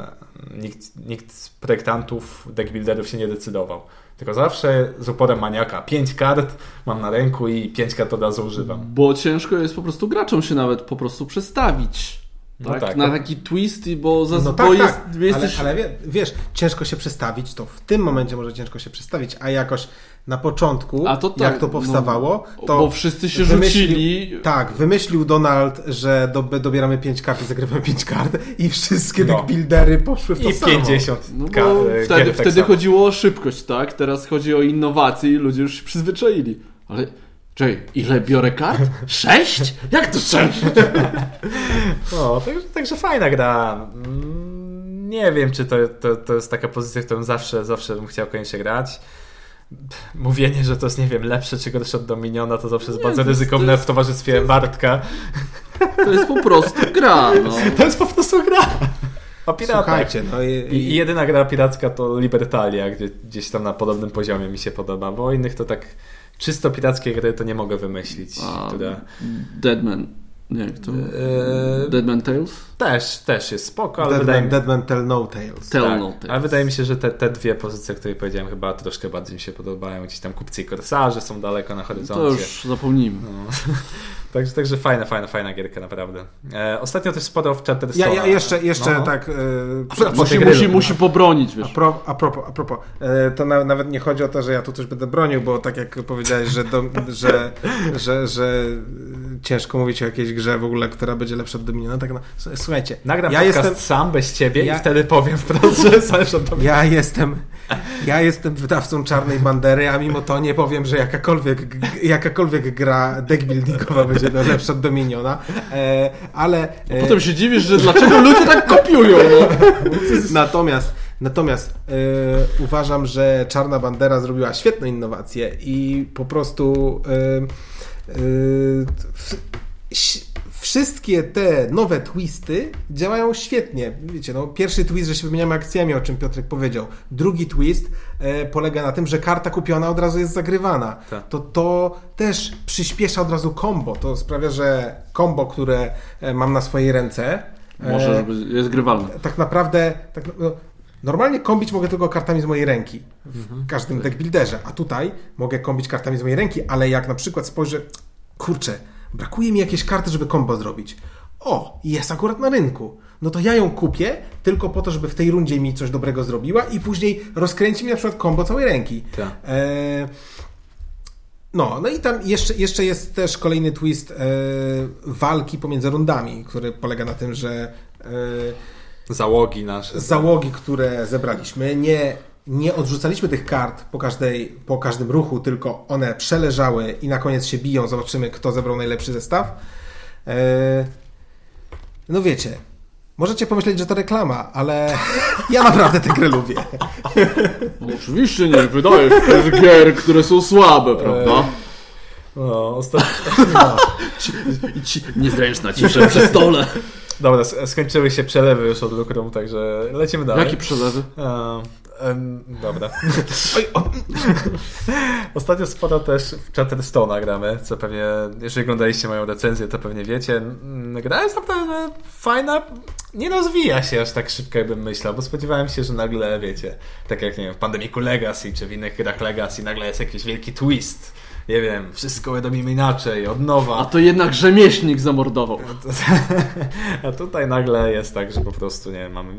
nikt, nikt z projektantów, deckbuilderów się nie decydował. Tylko zawsze z uporem maniaka. Pięć kart mam na ręku i pięć kart od razu używam. Bo ciężko jest po prostu graczom się nawet po prostu przestawić no tak, tak, na taki twist, bo, za, no tak, bo jest, tak. jesteś... Ale, ale wiesz, ciężko się przestawić, to w tym momencie może ciężko się przestawić, a jakoś na początku, to tak, jak to powstawało, no, to bo wszyscy się rzucili. Tak, wymyślił Donald, że do, dobieramy 5 kart i zagrywamy 5 kart i wszystkie no. buildery poszły w to I samo. 50 no bo wtedy, tak wtedy chodziło o szybkość, tak? Teraz chodzi o innowacje i ludzie już się przyzwyczaili. Ale Czekaj, ile biorę kart? Sześć? Jak to sześć? No, także, także fajna gra. Mm, nie wiem, czy to, to, to jest taka pozycja, którą zawsze, zawsze bym chciał koniecznie grać. Mówienie, że to jest, nie wiem, lepsze czy gorsze od Dominiona, to zawsze jest nie, bardzo to ryzykowne jest, w towarzystwie to jest, Bartka. To jest po prostu gra, no. To jest po prostu gra. O piratach. Słuchajcie, no i, i... I jedyna gra piracka to Libertalia, gdzie gdzieś tam na podobnym poziomie mi się podoba, bo innych to tak czysto pirackie gry to nie mogę wymyślić. A. Deadman. Nie, to... Eee... Deadman Tales? Też, też jest spoko, ale Deadman, wydaje mi... Deadman Tell No Tales. Tell tak, no Tales. Ale wydaje mi się, że te, te dwie pozycje, które powiedziałem, chyba troszkę bardziej mi się podobają. Gdzieś tam kupcy i korsarze są daleko na horyzoncie. To już zapomnijmy. No. Także, także fajna, fajna, fajna gierka, naprawdę. E, ostatnio też sporo w Chatterstone'a. Ja, ja jeszcze, jeszcze no. tak... E, musi, musi, musi pobronić, wiesz. A, pro, a propos, a propos e, to na, nawet nie chodzi o to, że ja tu coś będę bronił, bo tak jak powiedziałeś, że, do, że, że, że ciężko mówić o jakiejś grze w ogóle, która będzie lepsza od Dominiona. Tak, no, słuchajcie. Nagram ja jestem sam bez ciebie ja... i wtedy powiem wprost, że zależy od Ja jestem, ja jestem wydawcą Czarnej Bandery, a mimo to nie powiem, że jakakolwiek, jakakolwiek gra deckbuildingowa będzie lepsza od Dominiona, e, ale... E... Potem się dziwisz, że dlaczego ludzie tak kopiują. No. Natomiast Natomiast e, uważam, że Czarna Bandera zrobiła świetne innowacje i po prostu e, e, wszystkie te nowe twisty działają świetnie. Wiecie, no, pierwszy twist, że się wymieniamy akcjami, o czym Piotrek powiedział. Drugi twist e, polega na tym, że karta kupiona od razu jest zagrywana. Tak. To to też przyspiesza od razu combo. To sprawia, że combo, które e, mam na swojej ręce e, może jest grywalne. Tak naprawdę tak, no, Normalnie kombić mogę tylko kartami z mojej ręki w mhm. każdym deckbuilderze, a tutaj mogę kombić kartami z mojej ręki, ale jak na przykład spojrzę, kurczę, Brakuje mi jakiejś karty, żeby kombo zrobić. O, jest akurat na rynku. No to ja ją kupię tylko po to, żeby w tej rundzie mi coś dobrego zrobiła i później rozkręci mi na przykład kombo całej ręki. Tak. E... No, no i tam jeszcze, jeszcze jest też kolejny twist e... walki pomiędzy rundami, który polega na tym, że e... załogi nasze. Załogi, które zebraliśmy, nie nie odrzucaliśmy tych kart po, każdej, po każdym ruchu, tylko one przeleżały i na koniec się biją. Zobaczymy, kto zebrał najlepszy zestaw. Eee, no wiecie, możecie pomyśleć, że to reklama, ale ja naprawdę tę grę lubię. No, oczywiście nie, wydaje się gier, które są słabe, prawda? Eee, no, ostatnio... No. Niezręczna cisza przy stole. Dobra, skończyły się przelewy już od Lukrum, także lecimy dalej. Jakie przelewy? Um, dobra. Oj, Ostatnio sporo też w Chatterstone'a gramy, co pewnie, jeżeli oglądaliście moją recenzję, to pewnie wiecie. Mm, gra jest naprawdę fajna, nie rozwija się aż tak szybko, jakbym myślał, bo spodziewałem się, że nagle, wiecie, tak jak nie wiem, w Pandemiku Legacy czy w innych grach Legacy, nagle jest jakiś wielki twist nie wiem, wszystko robimy inaczej, od nowa. A to jednak rzemieślnik zamordował. A tutaj nagle jest tak, że po prostu, nie wiem, mamy,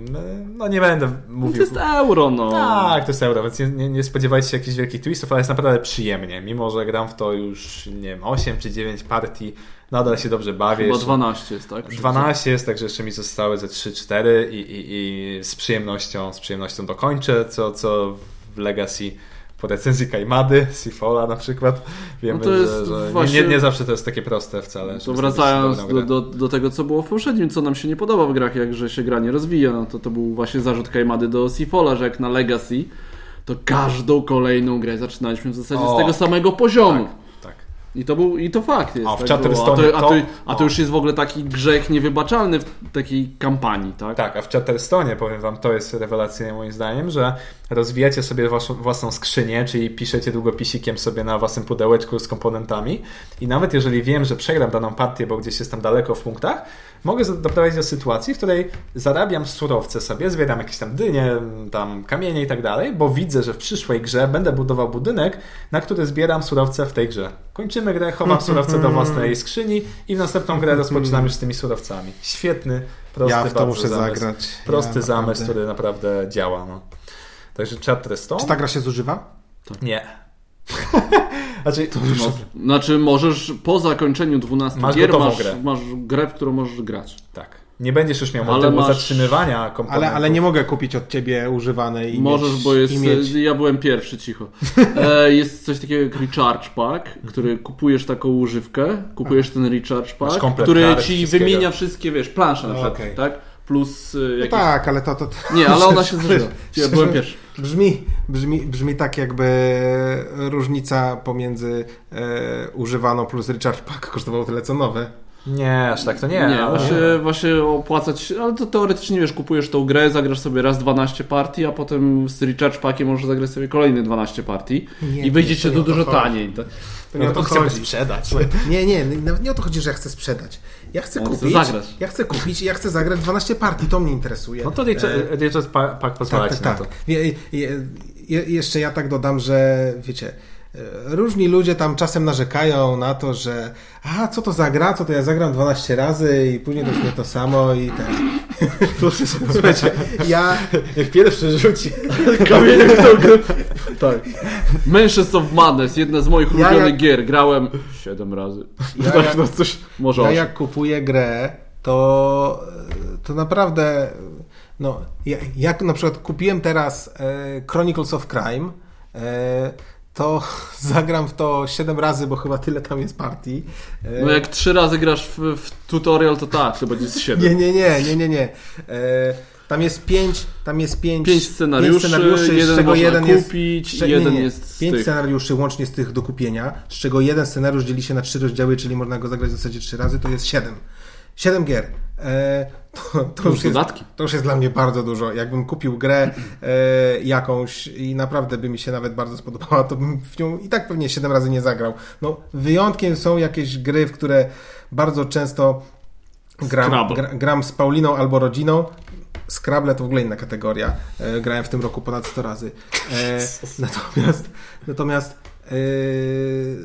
no nie będę mówił... To jest euro, no. Tak, to jest euro, więc nie, nie, nie spodziewajcie się jakichś wielkich twistów, ale jest naprawdę przyjemnie. Mimo, że gram w to już, nie wiem, 8 czy 9 partii, nadal się dobrze bawię. Chyba Jeszcze- 12 jest, tak? 12 jest, także jeszcze mi zostały ze 3-4 i, i, i z przyjemnością, z przyjemnością dokończę, co, co w Legacy po recenzji Kaimady, Sifola na przykład. Wiemy, No to jest że, że właśnie- nie, nie zawsze to jest takie proste wcale. To wracając do, do, do tego, co było w poprzednim, co nam się nie podoba w grach, jak że się gra nie rozwija, no to to był właśnie zarzut Kajmady do Sifola, że jak na Legacy, to każdą kolejną grę zaczynaliśmy w zasadzie O, z tego samego poziomu. Tak. I to, był, I to fakt jest. A w tak Chatterstone a, to, a, to, to- a to już jest w ogóle taki grzech niewybaczalny w takiej kampanii, tak? Tak, a w Chatterstone, powiem wam, to jest rewelacyjne moim zdaniem, że rozwijacie sobie waszą, własną skrzynię, czyli piszecie długopisikiem sobie na własnym pudełeczku z komponentami i nawet jeżeli wiem, że przegram daną partię, bo gdzieś jestem daleko w punktach, mogę doprowadzić do sytuacji, w której zarabiam surowce sobie, zbieram jakieś tam dynie, tam kamienie i tak dalej, bo widzę, że w przyszłej grze będę budował budynek, na który zbieram surowce w tej grze. Kończymy grę, chowam surowce do własnej skrzyni i w następną grę rozpoczynam już z tymi surowcami. Świetny, prosty Ja w to muszę zamysł. zagrać. Prosty Ja zamysł, który naprawdę działa. No. Także? Czy ta gra się zużywa? Nie. znaczy, No, znaczy możesz po zakończeniu 12 Masz gier masz, grę. masz grę, w którą możesz grać. tak. Nie będziesz już miał Ale masz- zatrzymywania komponentów. Ale, ale nie mogę kupić od ciebie używanej i Możesz, mieć, bo jest. mieć. Ja byłem pierwszy, cicho. E, jest coś takiego jak Recharge Pack, który kupujesz taką używkę, kupujesz ten Recharge Pack, który ci wymienia wszystkie, wiesz, plansze na przykład, Okej. tak? Plus y, No jakieś... tak, ale to, to, to... Nie, ale ona się zużywa. Ja byłem pierwszy. Brzmi, brzmi, brzmi tak jakby różnica pomiędzy e, używaną plus Recharge Pack kosztowało tyle co nowe. Nie, aż tak to nie. Nie, ale- właśnie, właśnie opłacać, ale to teoretycznie wiesz, kupujesz tą grę, zagrasz sobie raz 12 partii, a potem z Recharge Packiem możesz zagrać sobie kolejne 12 partii Nie, i wyjdzie to to to dużo chodzi. taniej. tak? To nie No o to to chcemy chodzi. sprzedać. Nie, nie, nawet nie o to chodzi, że ja chcę sprzedać. Ja chcę chce kupić. zagrać. Ja chcę kupić i ja chcę zagrać 12 partii, to mnie interesuje. No to Richard, E, Pack pozwala tak, tak, na tak. to. Je, je, je, jeszcze ja tak dodam, że wiecie, różni ludzie tam czasem narzekają na to, że a co to za gra, co to ja zagram 12 razy i później to jest nie to samo i tak. Słuchajcie, ja Jak pierwszy rzuci. Kamieniem w tą grę. Tak. Mansions of Madness, jedna z moich Ja ulubionych jak- gier. Grałem 7 razy. Ja tak, jak- no coś, może Ja jak kupuję grę, to, to naprawdę. No, ja- jak na przykład kupiłem teraz e, Chronicles of Crime, e, to zagram w to 7 razy, bo chyba tyle tam jest partii. E, No jak trzy razy grasz w, w tutorial, to tak, to będzie z 7. Nie, nie, nie, nie, nie, nie. E, tam jest pięć, tam jest pięć, Pięć scenariuszy, z jeden czego można jeden jest, kupić, z cze- jeden nie, nie, jest z pięć tych. scenariuszy łącznie z tych do kupienia, z czego jeden scenariusz dzieli się na trzy rozdziały, czyli można go zagrać w zasadzie trzy razy, to jest siedem. Siedem gier. E, to, to, już jest, to już jest dla mnie bardzo dużo. Jakbym kupił grę e, jakąś i naprawdę by mi się nawet bardzo spodobała, to bym w nią i tak pewnie siedem razy nie zagrał. No, wyjątkiem są jakieś gry, w które bardzo często gram, gra, gram z Pauliną albo rodziną. Scrabble to w ogóle inna kategoria. E, grałem w tym roku ponad 100 razy. E, natomiast natomiast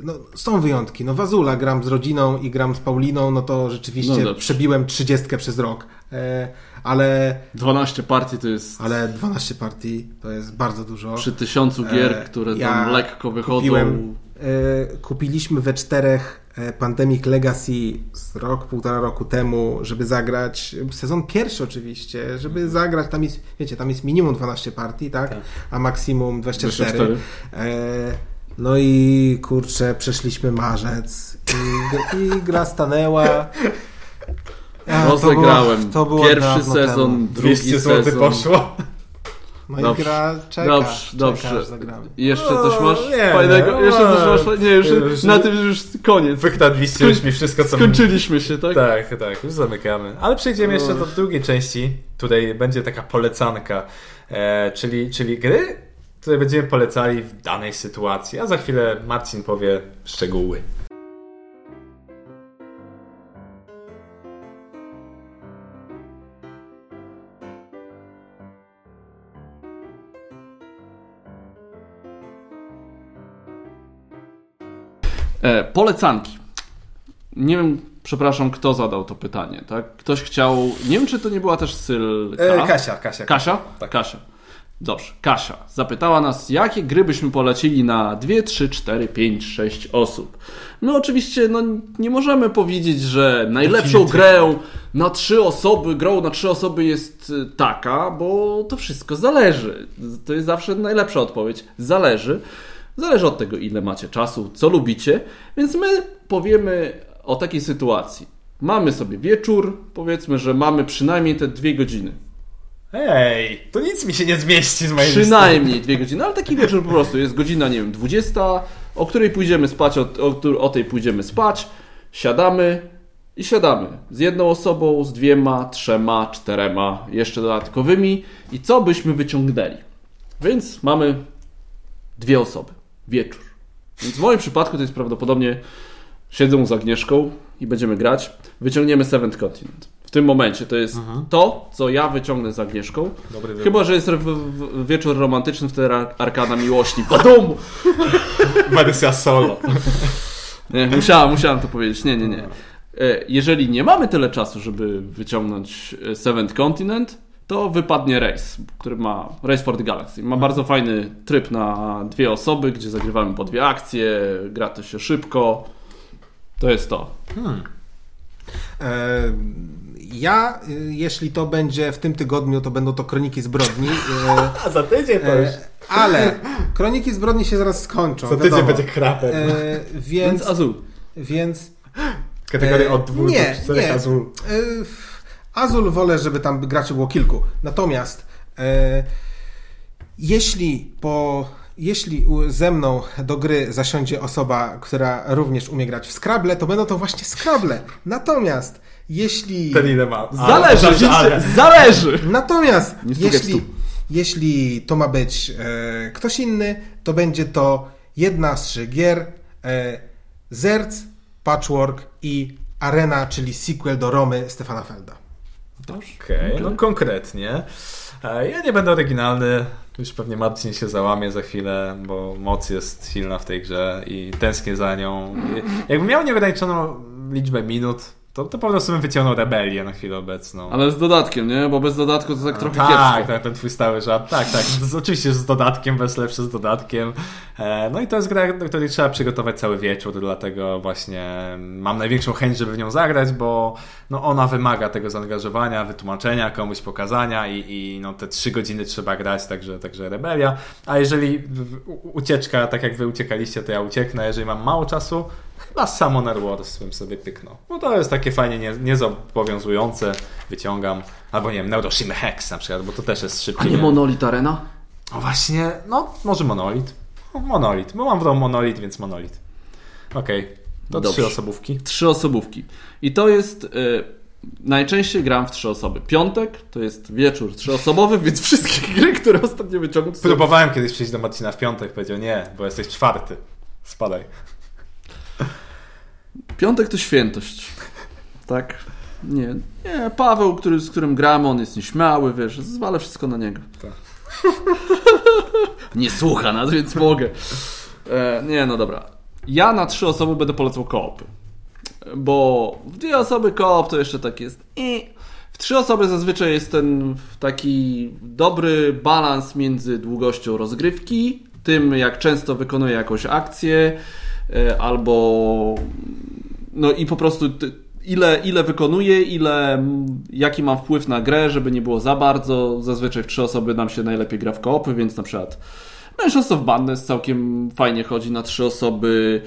no, są wyjątki. No Wazula gram z rodziną i gram z Pauliną, no to rzeczywiście No przebiłem 30 przez rok. E, ale, 12 partii to jest ale 12 partii to jest bardzo dużo. przy tysiącu gier, E, które ja tam lekko wychodzą. Kupiłem, e, kupiliśmy we czterech Pandemic Legacy z rok, półtora roku temu, żeby zagrać sezon pierwszy oczywiście, żeby zagrać, tam jest, wiecie, tam jest minimum 12 partii, tak? A maksimum 24. 24. E, no i kurczę, przeszliśmy marzec i, i gra stanęła. A, to Rozegrałem było- to było pierwszy dawno sezon, temu. drugi 200 zł sezon. poszło. No i Dobrze. gra czeka, Dobrze, dobrze. I Jeszcze coś masz nie, fajnego? nie, Jeszcze coś nie. masz? Nie, już, Już- na tym już koniec. Wykradliście już mi wszystko, co... Skończyliśmy się, tak? Tak, tak, już zamykamy. Ale przejdziemy jeszcze do drugiej części. Tutaj będzie taka polecanka, e, czyli, czyli gry, które będziemy polecali w danej sytuacji. A za chwilę Marcin powie szczegóły. polecanki. Nie wiem, przepraszam, kto zadał to pytanie, tak? Ktoś chciał, nie wiem, czy to nie była też Sylka. E, Kasia, Kasia. Kasia? Tak. Kasia. Dobrze, Kasia zapytała nas, jakie gry byśmy polecili na 2, 3, 4, 5, 6 osób. My oczywiście no, nie możemy powiedzieć, że najlepszą grę na trzy osoby, grą na trzy osoby jest y, taka, bo to wszystko zależy. To jest zawsze najlepsza odpowiedź. Zależy. Zależy od tego, ile macie czasu, co lubicie, więc my powiemy o takiej sytuacji. Mamy sobie wieczór, powiedzmy, że mamy przynajmniej te dwie godziny. Ej, to nic mi się nie zmieści z mojej Przynajmniej dwie godziny, ale taki wieczór po prostu. Jest godzina, nie wiem, 20, o której pójdziemy spać, o, o, o tej pójdziemy spać, siadamy i siadamy. Z jedną osobą, z dwiema, trzema, czterema, jeszcze dodatkowymi. I co byśmy wyciągnęli. Więc mamy dwie osoby, wieczór. Więc w moim przypadku to jest prawdopodobnie siedzę z Agnieszką i będziemy grać, wyciągniemy Seventh Continent. W tym momencie to jest to, co ja wyciągnę z Agnieszką. Dobry. Chyba, że jest w, w, wieczór romantyczny, wtedy ar- arkada miłości. Badum! Wersja solo. Nie, musiałem, musiałem to powiedzieć. Nie, nie, nie. E, Jeżeli nie mamy tyle czasu, żeby wyciągnąć e, Seventh Continent, to wypadnie Race, który ma Race for the Galaxy. Ma bardzo fajny tryb na dwie osoby, gdzie zagrywamy po dwie akcje, gra to się szybko. To jest to. E, Ja, y, jeśli to będzie w tym tygodniu, to będą to Kroniki Zbrodni. e, A za tydzień to już. e, Ale Kroniki Zbrodni się zaraz skończą. Za tydzień wiadomo. będzie krapem. E, Więc Więc, Azul. więc Kategoria od dwóch nie, do czterech nie. azul. E, Azul wolę, żeby tam graczy było kilku. Natomiast e, jeśli po jeśli ze mną do gry zasiądzie osoba, która również umie grać w Scrabble, to będą to właśnie Scrabble. Natomiast jeśli Ten ile ma? Zależy, Ale, ale. zależy! Natomiast jeśli, jeśli to ma być e, ktoś inny, to będzie to jedna z trzech gier e, Zerc, Patchwork i Arena, czyli sequel do Romy Stefana Felda. Okej, no konkretnie. E, Ja nie będę oryginalny. Już pewnie Marcin się załamie za chwilę, bo moc jest silna w tej grze i tęsknię za nią. Jakbym miał nieograniczoną liczbę minut, to, to po prostu bym wyciągnął rebelię na chwilę obecną. Ale z dodatkiem, nie? Bo bez dodatku to tak trochę tak, kiepsko. tak, ten twój stały żart. Tak, tak. Z, oczywiście z dodatkiem, bez lepszy z dodatkiem. E, no i to jest gra, do której trzeba przygotować cały wieczór, dlatego właśnie mam największą chęć, żeby w nią zagrać, bo no ona wymaga tego zaangażowania, wytłumaczenia, komuś pokazania i, i no te trzy godziny trzeba grać, także, także rebelia. A jeżeli w- ucieczka, tak jak wy uciekaliście, to ja ucieknę. Jeżeli mam mało czasu, chyba Summoner Wars bym sobie pyknął. No to jest takie fajnie nie, niezobowiązujące, wyciągam. Albo nie wiem, Neuroshima Hex na przykład, bo to też jest A szybkie. nie Monolith Arena? O właśnie, no może monolit. O, Monolit, bo mam w domu monolit, więc monolit. Okej, to Dobrze. trzy osobówki. Trzy osobówki. I to jest. Y, najczęściej gram w trzy osoby. Piątek to jest wieczór trzyosobowy, więc wszystkie gry, które ostatnio wyciągnąłem. Próbowałem kiedyś przyjść do Marcina w piątek, powiedział nie, bo jesteś czwarty. Spadaj. Piątek to świętość. Tak? Nie, nie. Paweł, który, z którym gramy, on jest nieśmiały, wiesz, zwalę wszystko na niego. Tak. nie słucha nas, więc mogę. E, nie, no dobra. Ja na trzy osoby będę polecał koopy. Bo w dwie osoby koop to jeszcze tak jest. I w trzy osoby zazwyczaj jest ten taki dobry balans między długością rozgrywki, tym jak często wykonuje jakąś akcję, e, albo no i po prostu ile, ile wykonuję, ile, mm, jaki mam wpływ na grę, żeby nie było za bardzo. Zazwyczaj w trzy osoby nam się najlepiej gra w koopy, więc na przykład Mężczyzn of Madness całkiem fajnie chodzi na trzy osoby,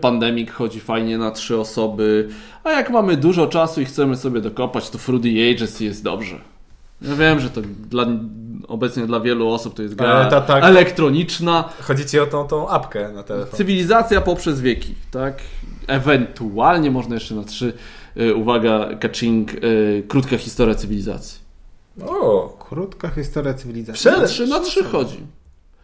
Pandemic chodzi fajnie na trzy osoby, a jak mamy dużo czasu i chcemy sobie dokopać, to Fruity Ages jest dobrze. Ja wiem, że to dla, obecnie dla wielu osób to jest gra Ale ta- tak. elektroniczna, Chodzi ci o tą, tą apkę na telefon. Cywilizacja poprzez wieki, tak? Ewentualnie można jeszcze na trzy, y, uwaga, catching, y, krótka historia cywilizacji. O, Krótka historia cywilizacji. Prze- Na trzy, na trzy chodzi.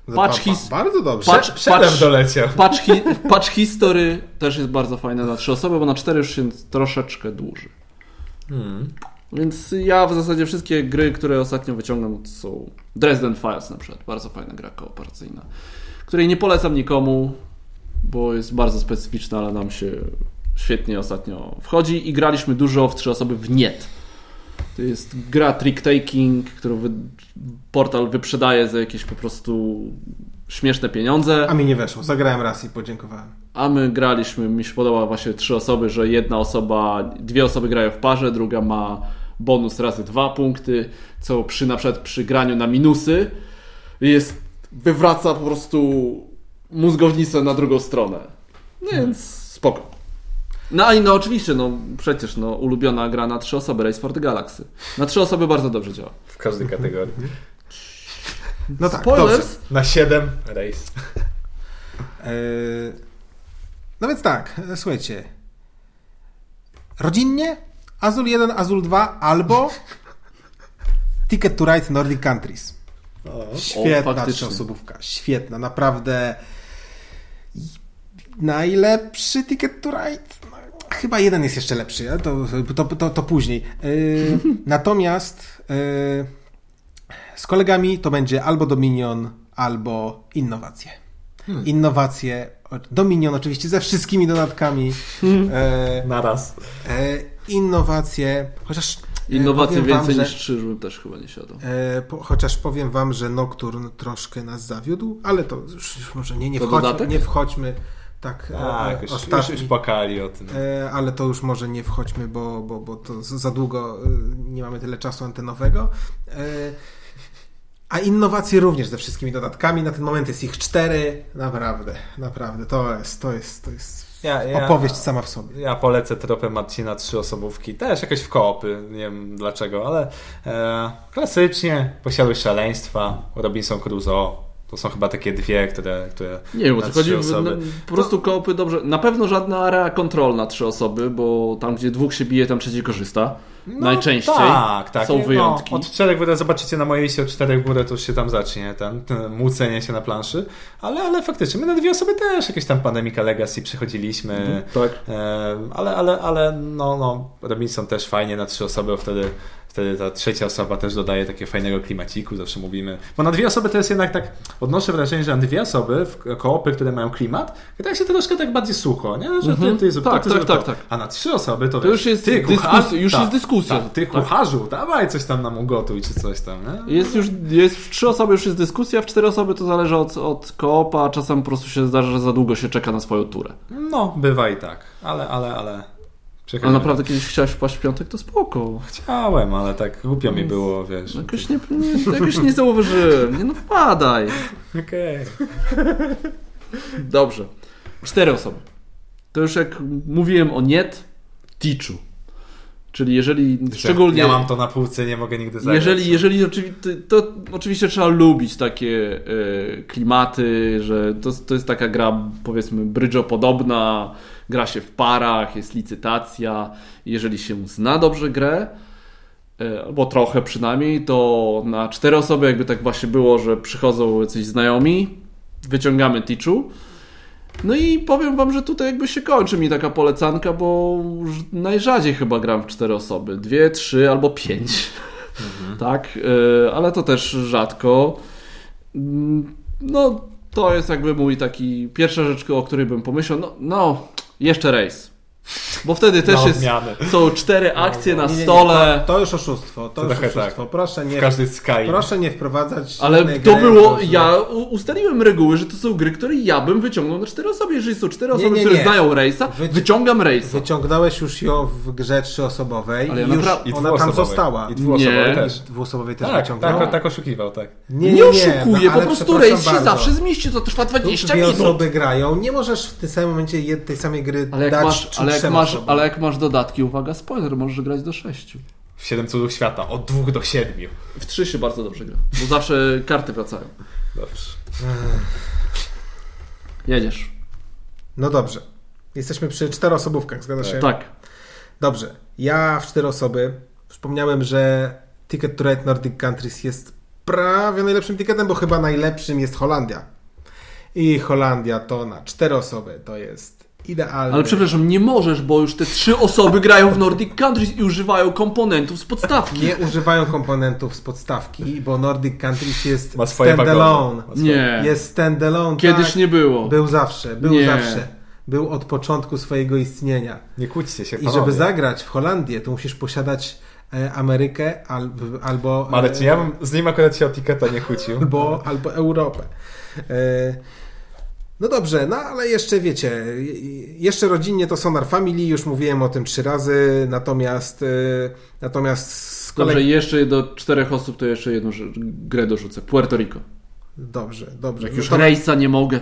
Za- Patrz pa- pa- his- Bardzo dobrze. Przelew patrz- doleciał. Patch, hi, patch history też jest bardzo fajne na trzy osoby, bo na cztery już się troszeczkę dłuży. Hmm. Więc ja w zasadzie wszystkie gry, które ostatnio wyciągam, to są Dresden Files na przykład. Bardzo fajna gra kooperacyjna, której nie polecam nikomu, bo jest bardzo specyficzna, ale nam się świetnie ostatnio wchodzi i graliśmy dużo w trzy osoby w NIET. To jest gra trick-taking, którą wy, portal wyprzedaje za jakieś po prostu śmieszne pieniądze. A mi nie weszło, zagrałem raz i podziękowałem. A my graliśmy, mi się podoba właśnie trzy osoby, że jedna osoba, dwie osoby grają w parze, druga ma bonus razy dwa punkty, co przy na przykład przy graniu na minusy jest, wywraca po prostu mózgownicę na drugą stronę. No więc spoko. No i no oczywiście, no przecież no ulubiona gra na trzy osoby, Race for the Galaxy. Na trzy osoby bardzo dobrze działa. W każdej kategorii. No tak, Spoilers? dobrze. Na 7 race. Eee, No więc tak, e, słuchajcie. Rodzinnie Azul 1, Azul 2 albo Ticket to Ride Nordic Countries. Świetna O, faktycznie. trzyosobówka, świetna, naprawdę najlepszy Ticket to Ride. No, Chyba jeden jest jeszcze lepszy, to, to, to, to później. Yy, natomiast yy, z kolegami to będzie albo Dominion, albo innowacje. Innowacje, o- Dominion oczywiście ze wszystkimi dodatkami. E, Naraz. e, innowacje, chociaż Innowacje wam, więcej że- niż trzy, żebym też chyba nie siadał. E, po, chociaż powiem wam, że Nocturne troszkę nas zawiódł, ale to już, już może nie, nie, dodatek? nie wchodźmy tak e, Tak, już, już, ostatni, już płakali o tym. e, ale to już może nie wchodźmy, bo, bo, bo to za długo e, nie mamy tyle czasu antenowego. A innowacje również ze wszystkimi dodatkami. Na ten moment jest ich cztery. Naprawdę, naprawdę. To jest, to jest, to jest Ja- ja- opowieść sama w sobie. Ja polecę tropem Marcina trzy osobówki, też jakieś w koopy, nie wiem dlaczego, ale e, klasycznie posiadłość szaleństwa, Robinson Crusoe, to są chyba takie dwie, które... które Nie wiem, o co chodzi. osoby. no, po prostu koopy dobrze. Na pewno żadna area kontrolna trzy osoby, bo tam, gdzie dwóch się bije, tam trzeci korzysta. No, Najczęściej. Tak, tak. Są Nie, wyjątki. No, od czterech górę zobaczycie na mojej liście od czterech w górę, to już się tam zacznie ten, ten młócenie się na planszy. Ale, ale faktycznie, my na dwie osoby też jakieś tam Pandemica Legacy przechodziliśmy. Tak. E, ale, ale, ale no, no, Robinson też fajnie na trzy osoby, bo wtedy, wtedy ta trzecia osoba też dodaje takiego fajnego klimaciku, zawsze mówimy. Bo na dwie osoby to jest jednak tak, odnoszę wrażenie, że na dwie osoby w koopy, które mają klimat, tak się troszkę tak bardziej sucho, nie? Że ty, Mhm. ty zrób to, Tak, ty tak, zrób tak, tak. A na trzy osoby to, To już jest ty, już tak, jest dyskusja. Tak, ty Tak. kucharzu, dawaj coś tam nam ugotuj, czy coś tam, nie? Jest już, jest w trzy osoby już jest dyskusja, w cztery osoby to zależy od, od koopa, a czasem po prostu się zdarza, że za długo się czeka na swoją turę. No, bywa i tak, ale, ale, ale... Ale przechodzimy. naprawdę kiedyś chciałeś wpaść w piątek, to spoko. Chciałem, ale tak głupio mi było, wiesz. Jakoś nie, nie, jakoś nie zauważyłem. Nie no, wpadaj. Okej. Dobrze. Cztery osoby. To już jak mówiłem o niet, Tichu. Czyli jeżeli szczególnie... Ja mam to na półce, nie mogę nigdy zagrać. Jeżeli, jeżeli oczywiście, to oczywiście trzeba lubić takie e, klimaty, że to, to jest taka gra powiedzmy brydżopodobna, gra się w parach, jest licytacja. Jeżeli się zna dobrze grę, e, albo trochę przynajmniej, to na cztery osoby jakby tak właśnie było, że przychodzą jacyś znajomi, wyciągamy Tichu. No i powiem wam, że tutaj jakby się kończy mi taka polecanka, bo najrzadziej chyba gram w cztery osoby. Dwie, trzy albo pięć. Tak, y, ale to też rzadko. Mm, No, to jest jakby mój taki pierwsza rzecz, o której bym pomyślał. No, no jeszcze rejs. Bo wtedy też jest, są cztery akcje na Nie, nie, nie, stole. To, to już oszustwo. To już oszustwo. tak. Proszę W nie, proszę nie wprowadzać. Ale to gry, było, proszę. ja ustaliłem reguły, że to są gry, które ja bym wyciągnął na cztery osoby. Jeżeli są cztery Nie, osoby, nie, które znają rejsa, Wyci- wyciągam rejsa. Wyciągnąłeś już ją w grze trzyosobowej Ale i już I ona tam została. I dwuosobowej Nie. też. Dwuosobowej też Tak, wyciągnął. tak, tak oszukiwał, tak. Nie, Nie, nie, oszukuję, no, po ale prostu rejs się zawsze zmieści, to trwa Tu 20 dwie minut. osoby grają, nie możesz w tym samym momencie tej samej gry dać jak masz, ale jak masz dodatki, uwaga, spoiler, możesz grać do sześciu. W Siedem cudów świata, od dwóch do siedmiu. W trzy się bardzo dobrze gra, bo zawsze karty wracają. Dobrze. Jedziesz. No dobrze. Jesteśmy przy czteroosobówkach, zgadza się? Tak. Dobrze. Ja w cztery osoby wspomniałem, że Ticket to Ride Nordic Countries jest prawie najlepszym ticketem, bo chyba najlepszym jest Holandia. I Holandia to na cztery osoby to jest Idealny. Ale przepraszam, nie możesz, bo już te trzy osoby grają w Nordic Countries i używają komponentów z podstawki. Nie używają komponentów z podstawki, bo Nordic Countries jest standalone. Nie. Jest standalone. Kiedyś tak. nie było. Był zawsze, był Nie. zawsze. Był od początku swojego istnienia. Nie kłóćcie się, I panowie. żeby zagrać w Holandię, to musisz posiadać e, Amerykę albo, albo, Marek, e, ja bym z nim akurat się o tiketa nie kłócił. albo, albo Europę. No dobrze, no ale jeszcze wiecie, je- jeszcze rodzinnie to Sonar Family, już mówiłem o tym trzy razy, natomiast e, natomiast z kolei... Dobrze, jeszcze do czterech osób to jeszcze jedną grę dorzucę. Puerto Rico. Dobrze, dobrze. Jak już No to- rejsa nie mogę.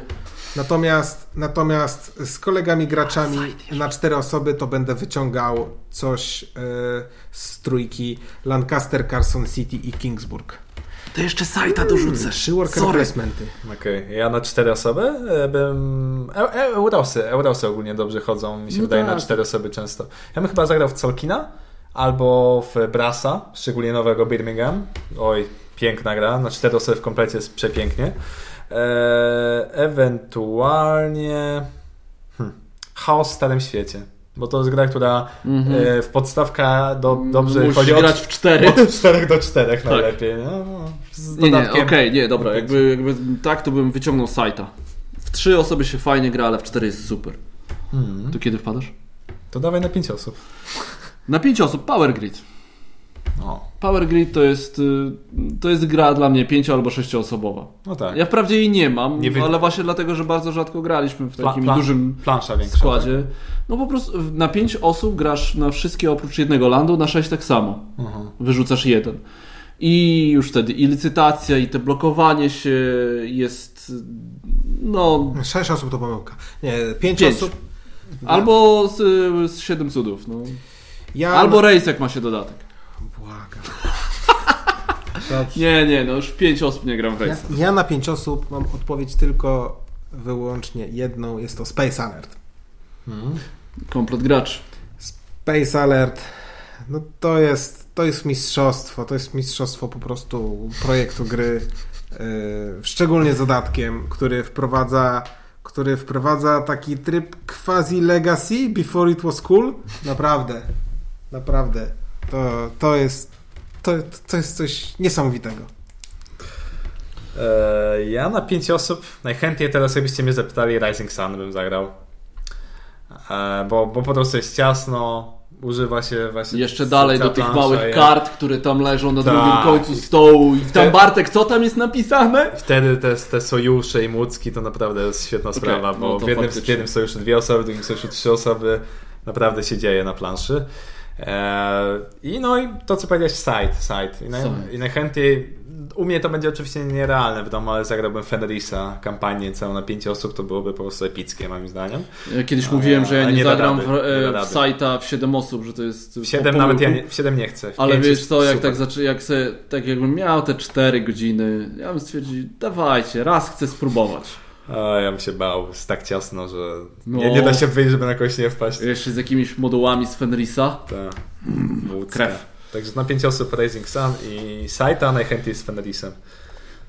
Natomiast, natomiast z kolegami graczami na cztery osoby to będę wyciągał coś e, z trójki Lancaster, Carson City i Kingsburg. To jeszcze sajta dorzucę. Trzy worker Sorry. placementy. Okej, ja na cztery osoby e, bym... E, e, Eurosy, Eurosy ogólnie dobrze chodzą, mi się No wydaje, tak. na cztery osoby często. Ja bym chyba zagrał w Colkina albo w Brasa, szczególnie nowego Birmingham. Oj, piękna gra, na cztery osoby w komplecie jest przepięknie. E, ewentualnie... Hmm. Chaos w Starym Świecie. Bo to jest gra, która Mhm. e, w podstawka do, dobrze Musisz chodzi grać od, w cztery. od 4 do 4 najlepiej. No, no, z Nie, nie, dodatkiem. okej, nie, dobra, jakby, jakby tak, to bym wyciągnął sajta. W trzy osoby się fajnie gra, ale w cztery jest super. Hmm. To kiedy wpadasz? To dawaj na 5 osób. Na pięć osób Power Grid. O, Power Grid to jest, y, to jest gra dla mnie pięcio- albo sześcioosobowa. no tak. Ja wprawdzie jej nie mam, Nie wy- ale właśnie dlatego, że bardzo rzadko graliśmy w Pla- takim plan- dużym plansza większa. składzie. No po prostu na pięć osób grasz na wszystkie oprócz jednego landu, na sześć tak samo. Tak. Mhm. Wyrzucasz jeden. I już wtedy i licytacja, i te blokowanie się jest. No. Sześć osób to pomyłka. Nie, pięć, Pięć. osób. Albo z, z siedem cudów. No. Ja Albo rejs, jak ma się dodatek. Błagam. Nie, nie, no już pięć osób nie gram w Ja, rejsa. ja na pięć osób mam odpowiedź tylko wyłącznie jedną, jest to Space Alert. Mhm. Komplet graczy. Space Alert, no to jest, to jest mistrzostwo, to jest mistrzostwo po prostu projektu gry, yy, szczególnie z dodatkiem, który wprowadza, który wprowadza taki tryb quasi legacy before it was cool. Naprawdę, naprawdę, to, to jest to, to jest coś niesamowitego. E, ja na 5 osób najchętniej teraz jakbyście mnie zapytali Rising Sun bym zagrał. E, bo, bo po prostu jest ciasno, używa się właśnie... Jeszcze dalej do tych małych i- kart, które tam leżą na Tak. drugim końcu stołu. I tam Te- Bartek, co tam jest napisane? Wtedy te, te sojusze i mucki to naprawdę jest świetna sprawa, bo no to w, jednym, w jednym sojuszu dwie osoby, w drugim sojuszu trzy osoby. Naprawdę się dzieje na planszy. E, I no i to co powiedziałeś, side, side. I, naj, Side. I najchętniej, u mnie to będzie oczywiście nierealne w domu, ale zagrałbym Fenrisa, kampanię całą na pięć osób, to byłoby po prostu epickie moim zdaniem. Ja kiedyś mówiłem, że ja nie, nie zagram rady, w, nie e, w rady. sajta w 7 osób, że to jest. W 7 po nawet ja nie, w 7 nie chcę. W Ale wiesz co, jak super. tak, jak se, tak jakbym miał te 4 godziny, ja bym stwierdził, dawajcie, raz chcę spróbować. A, ja bym się bał, jest tak ciasno, że No. nie, nie da się wyjść, żeby na kogoś nie wpaść. Jeszcze z jakimiś modułami z Fenrisa. Ta, łódzka. krew. Także na 5 osób Rising Sun i Saita najchętniej z Fenrisem.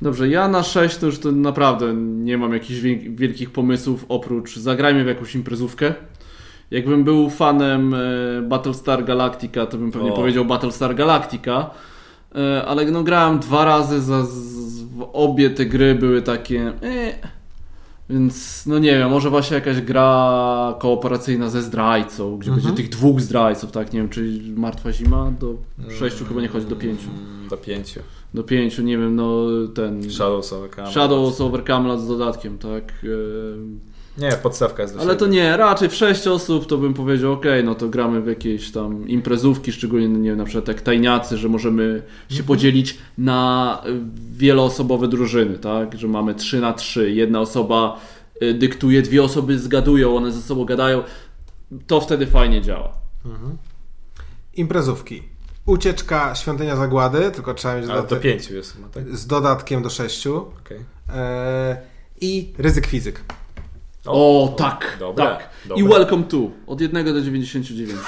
Dobrze, ja na 6 to już to naprawdę nie mam jakichś wiel- wielkich pomysłów, oprócz zagrajmy w jakąś imprezówkę. Jakbym był fanem e, Battlestar Galactica, to bym pewnie O. powiedział Battlestar Galactica. E, ale no grałem dwa razy, za, z, obie te gry były takie... E, więc no nie wiem, może właśnie jakaś gra kooperacyjna ze zdrajcą, gdzie Mhm. będzie tych dwóch zdrajców, tak? Nie wiem, czy Martwa Zima do sześciu chyba nie chodzi, do pięciu. Mm, Do 5. Do pięciu, nie wiem, no ten... Shadows of Camelot. Shadows over Camelot z dodatkiem, tak? Nie, podstawka jest do Ale to nie, raczej w 6 osób to bym powiedział, ok, no to gramy w jakieś tam imprezówki, szczególnie, nie wiem, na przykład jak tajniacy, że możemy się podzielić na y, wieloosobowe drużyny, tak? Że mamy 3 na 3, jedna osoba y, dyktuje, dwie osoby zgadują, one ze sobą gadają. To wtedy fajnie działa. Imprezówki. Ucieczka Świątynia Zagłady, tylko trzeba mieć Ale do dodatek, 5 jest chyba, tak? z dodatkiem do sześciu. Okej. E, I ryzyk fizyk. O, tak, Dobra, tak. dobra. I Welcome to, od 1 do 99.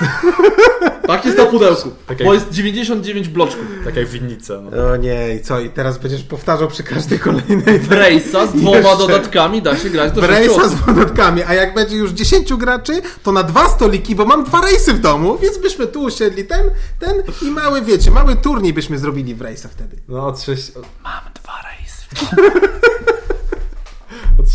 Tak jest na pudełku. Tak Bo jak- jest 99 bloczków. Tak jak winnica. No. O nie, i co? I teraz będziesz powtarzał przy każdej kolejnej Brace'a z dwoma Jeszcze. dodatkami da się grać do 6 Brace'a z dodatkami, a jak będzie już 10 graczy, to na dwa stoliki, bo mam dwa rejsy w domu, więc byśmy tu usiedli ten, ten i mały, wiecie, mały turniej byśmy zrobili w rejsa wtedy. No 6... Mam dwa rejsy. Od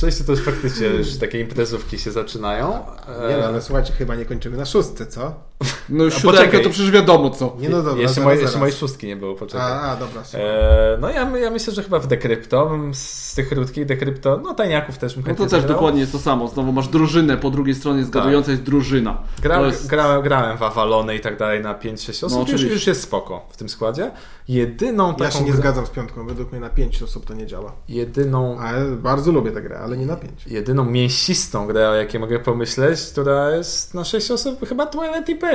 6 to już faktycznie już takie imprezówki się zaczynają. Nie no, E, ale słuchajcie, chyba nie kończymy na szóstce, co? No siódemkę poczekaj. to przecież wiadomo co. Nie no dobra, jeszcze, zaraz, moje, zaraz. jeszcze mojej szóstki nie było, poczekaj. A, a dobra. E, no ja, ja myślę, że chyba w Decrypto, z tych krótkich Decrypto, no tajniaków też bym No to też zagrał. dokładnie jest to samo. Znowu masz drużynę, po drugiej stronie zgadująca jest drużyna. Gra, jest... grałem, grałem w Avalony i tak dalej na 5-6 osób, No, już, już jest spoko w tym składzie. Jedyną taką Ja się nie zgadzam z piątką, według mnie na 5 osób to nie działa. Jedyną, Ale bardzo lubię tę grę, ale nie na 5. jedyną mięsistą grę, o jakiej mogę pomyśleć, która jest na 6 osób, chyba Twilight Imperium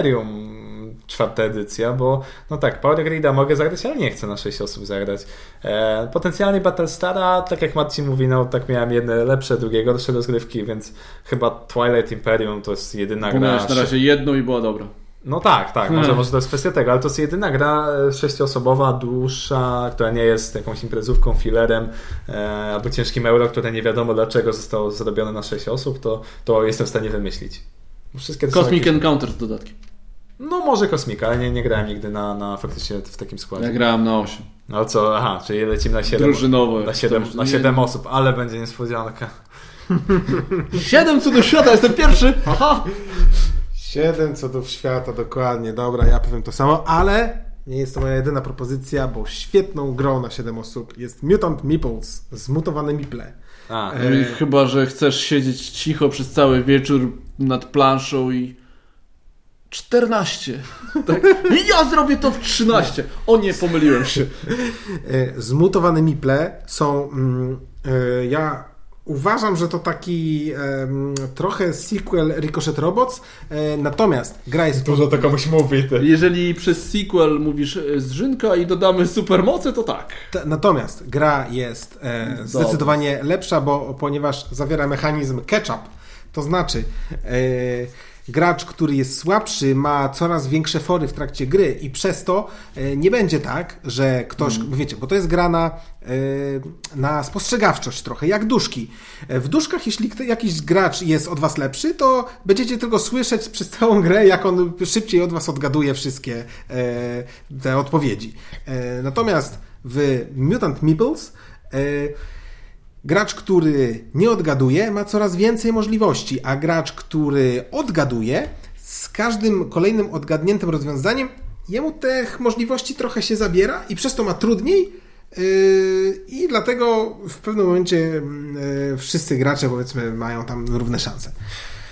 czwarta edycja, bo no tak, Power Grida mogę zagrać, ale nie chcę na 6 osób zagrać. E, potencjalnie Battlestara, tak jak Marcin mówi, no tak miałem jedne lepsze, drugie gorsze rozgrywki, więc chyba Twilight Imperium to jest jedyna Bo gra. miałeś na razie jedną i była dobra. No tak, tak, może, Hmm. może to jest kwestia tego, ale to jest jedyna gra e, sześcioosobowa, dłuższa, która nie jest jakąś imprezówką, filerem e, albo ciężkim euro, które nie wiadomo dlaczego zostało zrobione na 6 osób, to, to jestem w stanie wymyślić. Wszystkie to są Cosmic jakieś... Encounter z dodatkiem. No może Kosmika, ale nie, nie grałem nigdy na, na faktycznie w takim składzie. Ja grałem na 8. No co, aha, czyli lecimy na 7, Drużynowo. na 7, To już na nie- 7 osób, ale będzie niespodzianka. 7 cudów świata, jestem pierwszy! Aha! 7 cudów świata, dokładnie. Dobra, ja powiem to samo, ale nie jest to moja jedyna propozycja, bo świetną grą na 7 osób jest Mutant Meeples, zmutowane meeple. A, E, No i Chyba, że chcesz siedzieć cicho przez cały wieczór nad planszą i 14. Tak? I ja zrobię to w 13. O nie, pomyliłem się. E, Zmutowane meeple są. mm, e, Ja uważam, że to taki trochę sequel Ricochet Robots, e, natomiast gra jest. dużo to komuś mówi, ty. Jeżeli przez sequel mówisz zrzynka i dodamy supermoce, to tak. T- Natomiast gra jest zdecydowanie lepsza, bo ponieważ zawiera mechanizm catch-up, to znaczy e, gracz, który jest słabszy, ma coraz większe fory w trakcie gry i przez to e, nie będzie tak, że ktoś, wiecie, bo to jest gra na, e, na spostrzegawczość trochę, jak duszki. E, W duszkach, jeśli jakiś gracz jest od was lepszy, to będziecie tylko słyszeć przez całą grę, jak on szybciej od was odgaduje wszystkie e, te odpowiedzi. E, Natomiast w Mutant Meeples gracz, który nie odgaduje, ma coraz więcej możliwości, a gracz, który odgaduje, z każdym kolejnym odgadniętym rozwiązaniem, jemu tych możliwości trochę się zabiera i przez to ma trudniej. yy, I dlatego w pewnym momencie yy, wszyscy gracze, powiedzmy, mają tam równe szanse.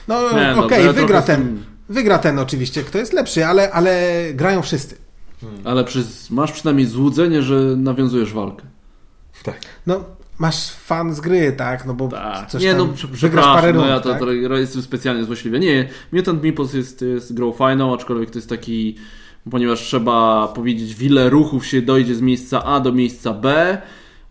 No no, okej, ja wygra ten. tym- Wygra ten oczywiście, kto jest lepszy, ale, ale grają wszyscy. Ale przez, masz przynajmniej złudzenie, że nawiązujesz walkę. Tak. No, masz fan z gry, tak? No bo Tak. coś nie, tam, no wygrasz parę no rund, ja to, tak? to jestem specjalnie złośliwy. Nie, Mutant Meeples jest, jest grą fajną, aczkolwiek to jest taki, ponieważ trzeba powiedzieć, w ile ruchów się dojdzie z miejsca A do miejsca B,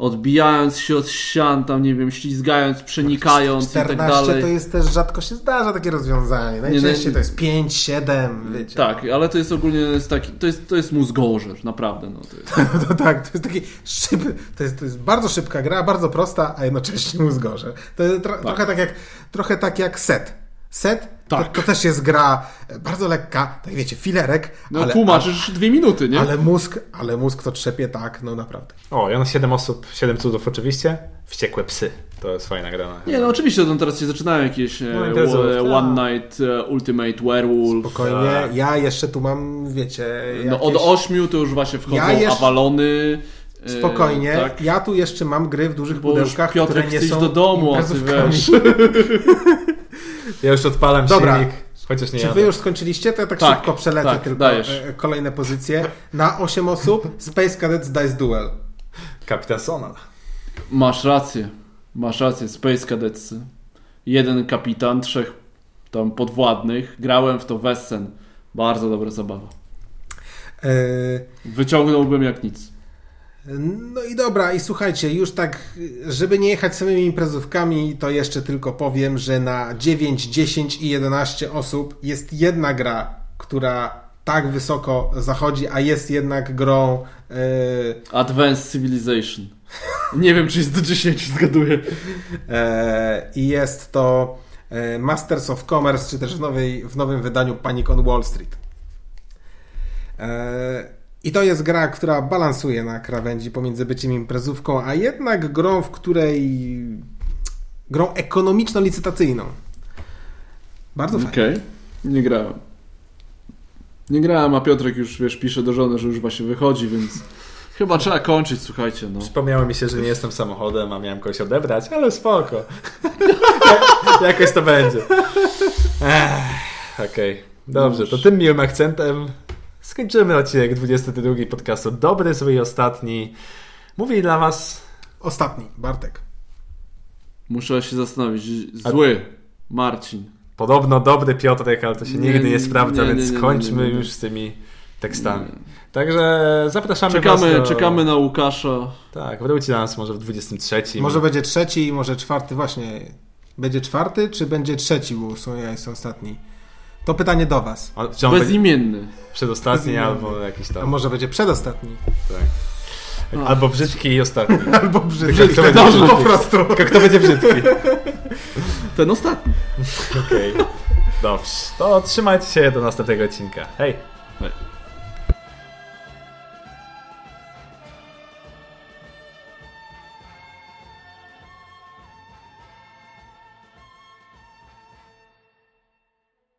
odbijając się od ścian, tam nie wiem, ślizgając, przenikając i tak 14 dalej. to jest też rzadko się zdarza takie rozwiązanie. Najczęściej nie. to jest 5, 7, wiecie. Tak, ale to jest ogólnie jest taki, to jest, to jest mózgożer, naprawdę. No, to jest. No to tak, to jest taki szyby, to jest, to jest bardzo szybka gra, bardzo prosta, a jednocześnie mózgorze. To jest tro, trochę tak jak trochę tak jak set. Set Tak. to, to też jest gra e, bardzo lekka, tak wiecie, filerek, No ale, tłumaczysz dwie minuty, nie? ale mózg, ale mózg to trzepie tak, no naprawdę. O, ja na 7 osób, 7 cudów oczywiście. Wściekłe psy. To jest fajna gra. Na... Nie, no oczywiście, to teraz się zaczynają jakieś e, No, imprezy, e, tak. One Night e, Ultimate Werewolf. Spokojnie, Tak. ja jeszcze tu mam, wiecie, No od jakieś- ośmiu to już właśnie wchodzą Ja jeszcze- Avalony. e, Spokojnie, tak. ja tu jeszcze mam gry w dużych Bo pudełkach, Piotrek które nie są do domu, a ty imprezówkami. Ja już odpalam Dobra. silnik, chociaż nie Czy jadę. wy już skończyliście? To ja tak, Tak, szybko przelecę tak, tylko dajesz. e, kolejne pozycje. Na 8 osób Space Cadets Dice Duel. Kapitan Sonal. Masz rację. Masz rację. Space Cadets. Jeden kapitan, trzech tam podwładnych. Grałem w to Wessen. Bardzo dobra zabawa. E, Wyciągnąłbym jak nic. No i dobra, i słuchajcie, już tak, żeby nie jechać samymi imprezówkami, to jeszcze tylko powiem, że na 9, 10 i 11 osób jest jedna gra, która tak wysoko zachodzi, a jest jednak grą. Yy... Advanced Civilization. Nie wiem, czy jest do 10, zgaduję. Yy, I jest to yy, Masters of Commerce, czy też w, nowej, w nowym wydaniu Panic on Wall Street. Yy, I to jest gra, która balansuje na krawędzi pomiędzy byciem imprezówką, a jednak grą, w której. grą ekonomiczno-licytacyjną. Bardzo fajnie. Okej, okay. nie grałem. Nie grałem, a Piotrek już, wiesz, pisze do żony, że już właśnie wychodzi, więc chyba trzeba kończyć, słuchajcie. No. Przypomniało mi się, że nie jestem samochodem, a miałem kogoś odebrać, ale spoko. Jakoś to będzie. Okej, okay. dobrze, to tym miłym akcentem skończymy odcinek 22 podcastu Dobry, zły i ostatni. Mówi dla was... Ostatni, Bartek. Muszę się zastanowić. Zły, Marcin. Podobno dobry Piotrek, ale to się nigdy nie, sprawdza, nie, nie, więc skończmy już z tymi tekstami. Także zapraszamy czekamy, do... Czekamy na Łukasza. Tak, wróci do nas może w 23. Może będzie trzeci, może czwarty, właśnie. Będzie czwarty, czy będzie trzeci, bo są, ja jestem ostatni. To pytanie do was. Bezimienny. Przedostatni Bezimienny. albo jakiś tam. A może będzie przedostatni. Tak. Albo brzydki i ostatni. Albo brzydki. Kto będzie brzydki? po prostu. Kto będzie brzydki? Ten ostatni. Okej. Okay. Dobrze. To trzymajcie się do następnego odcinka. Hej!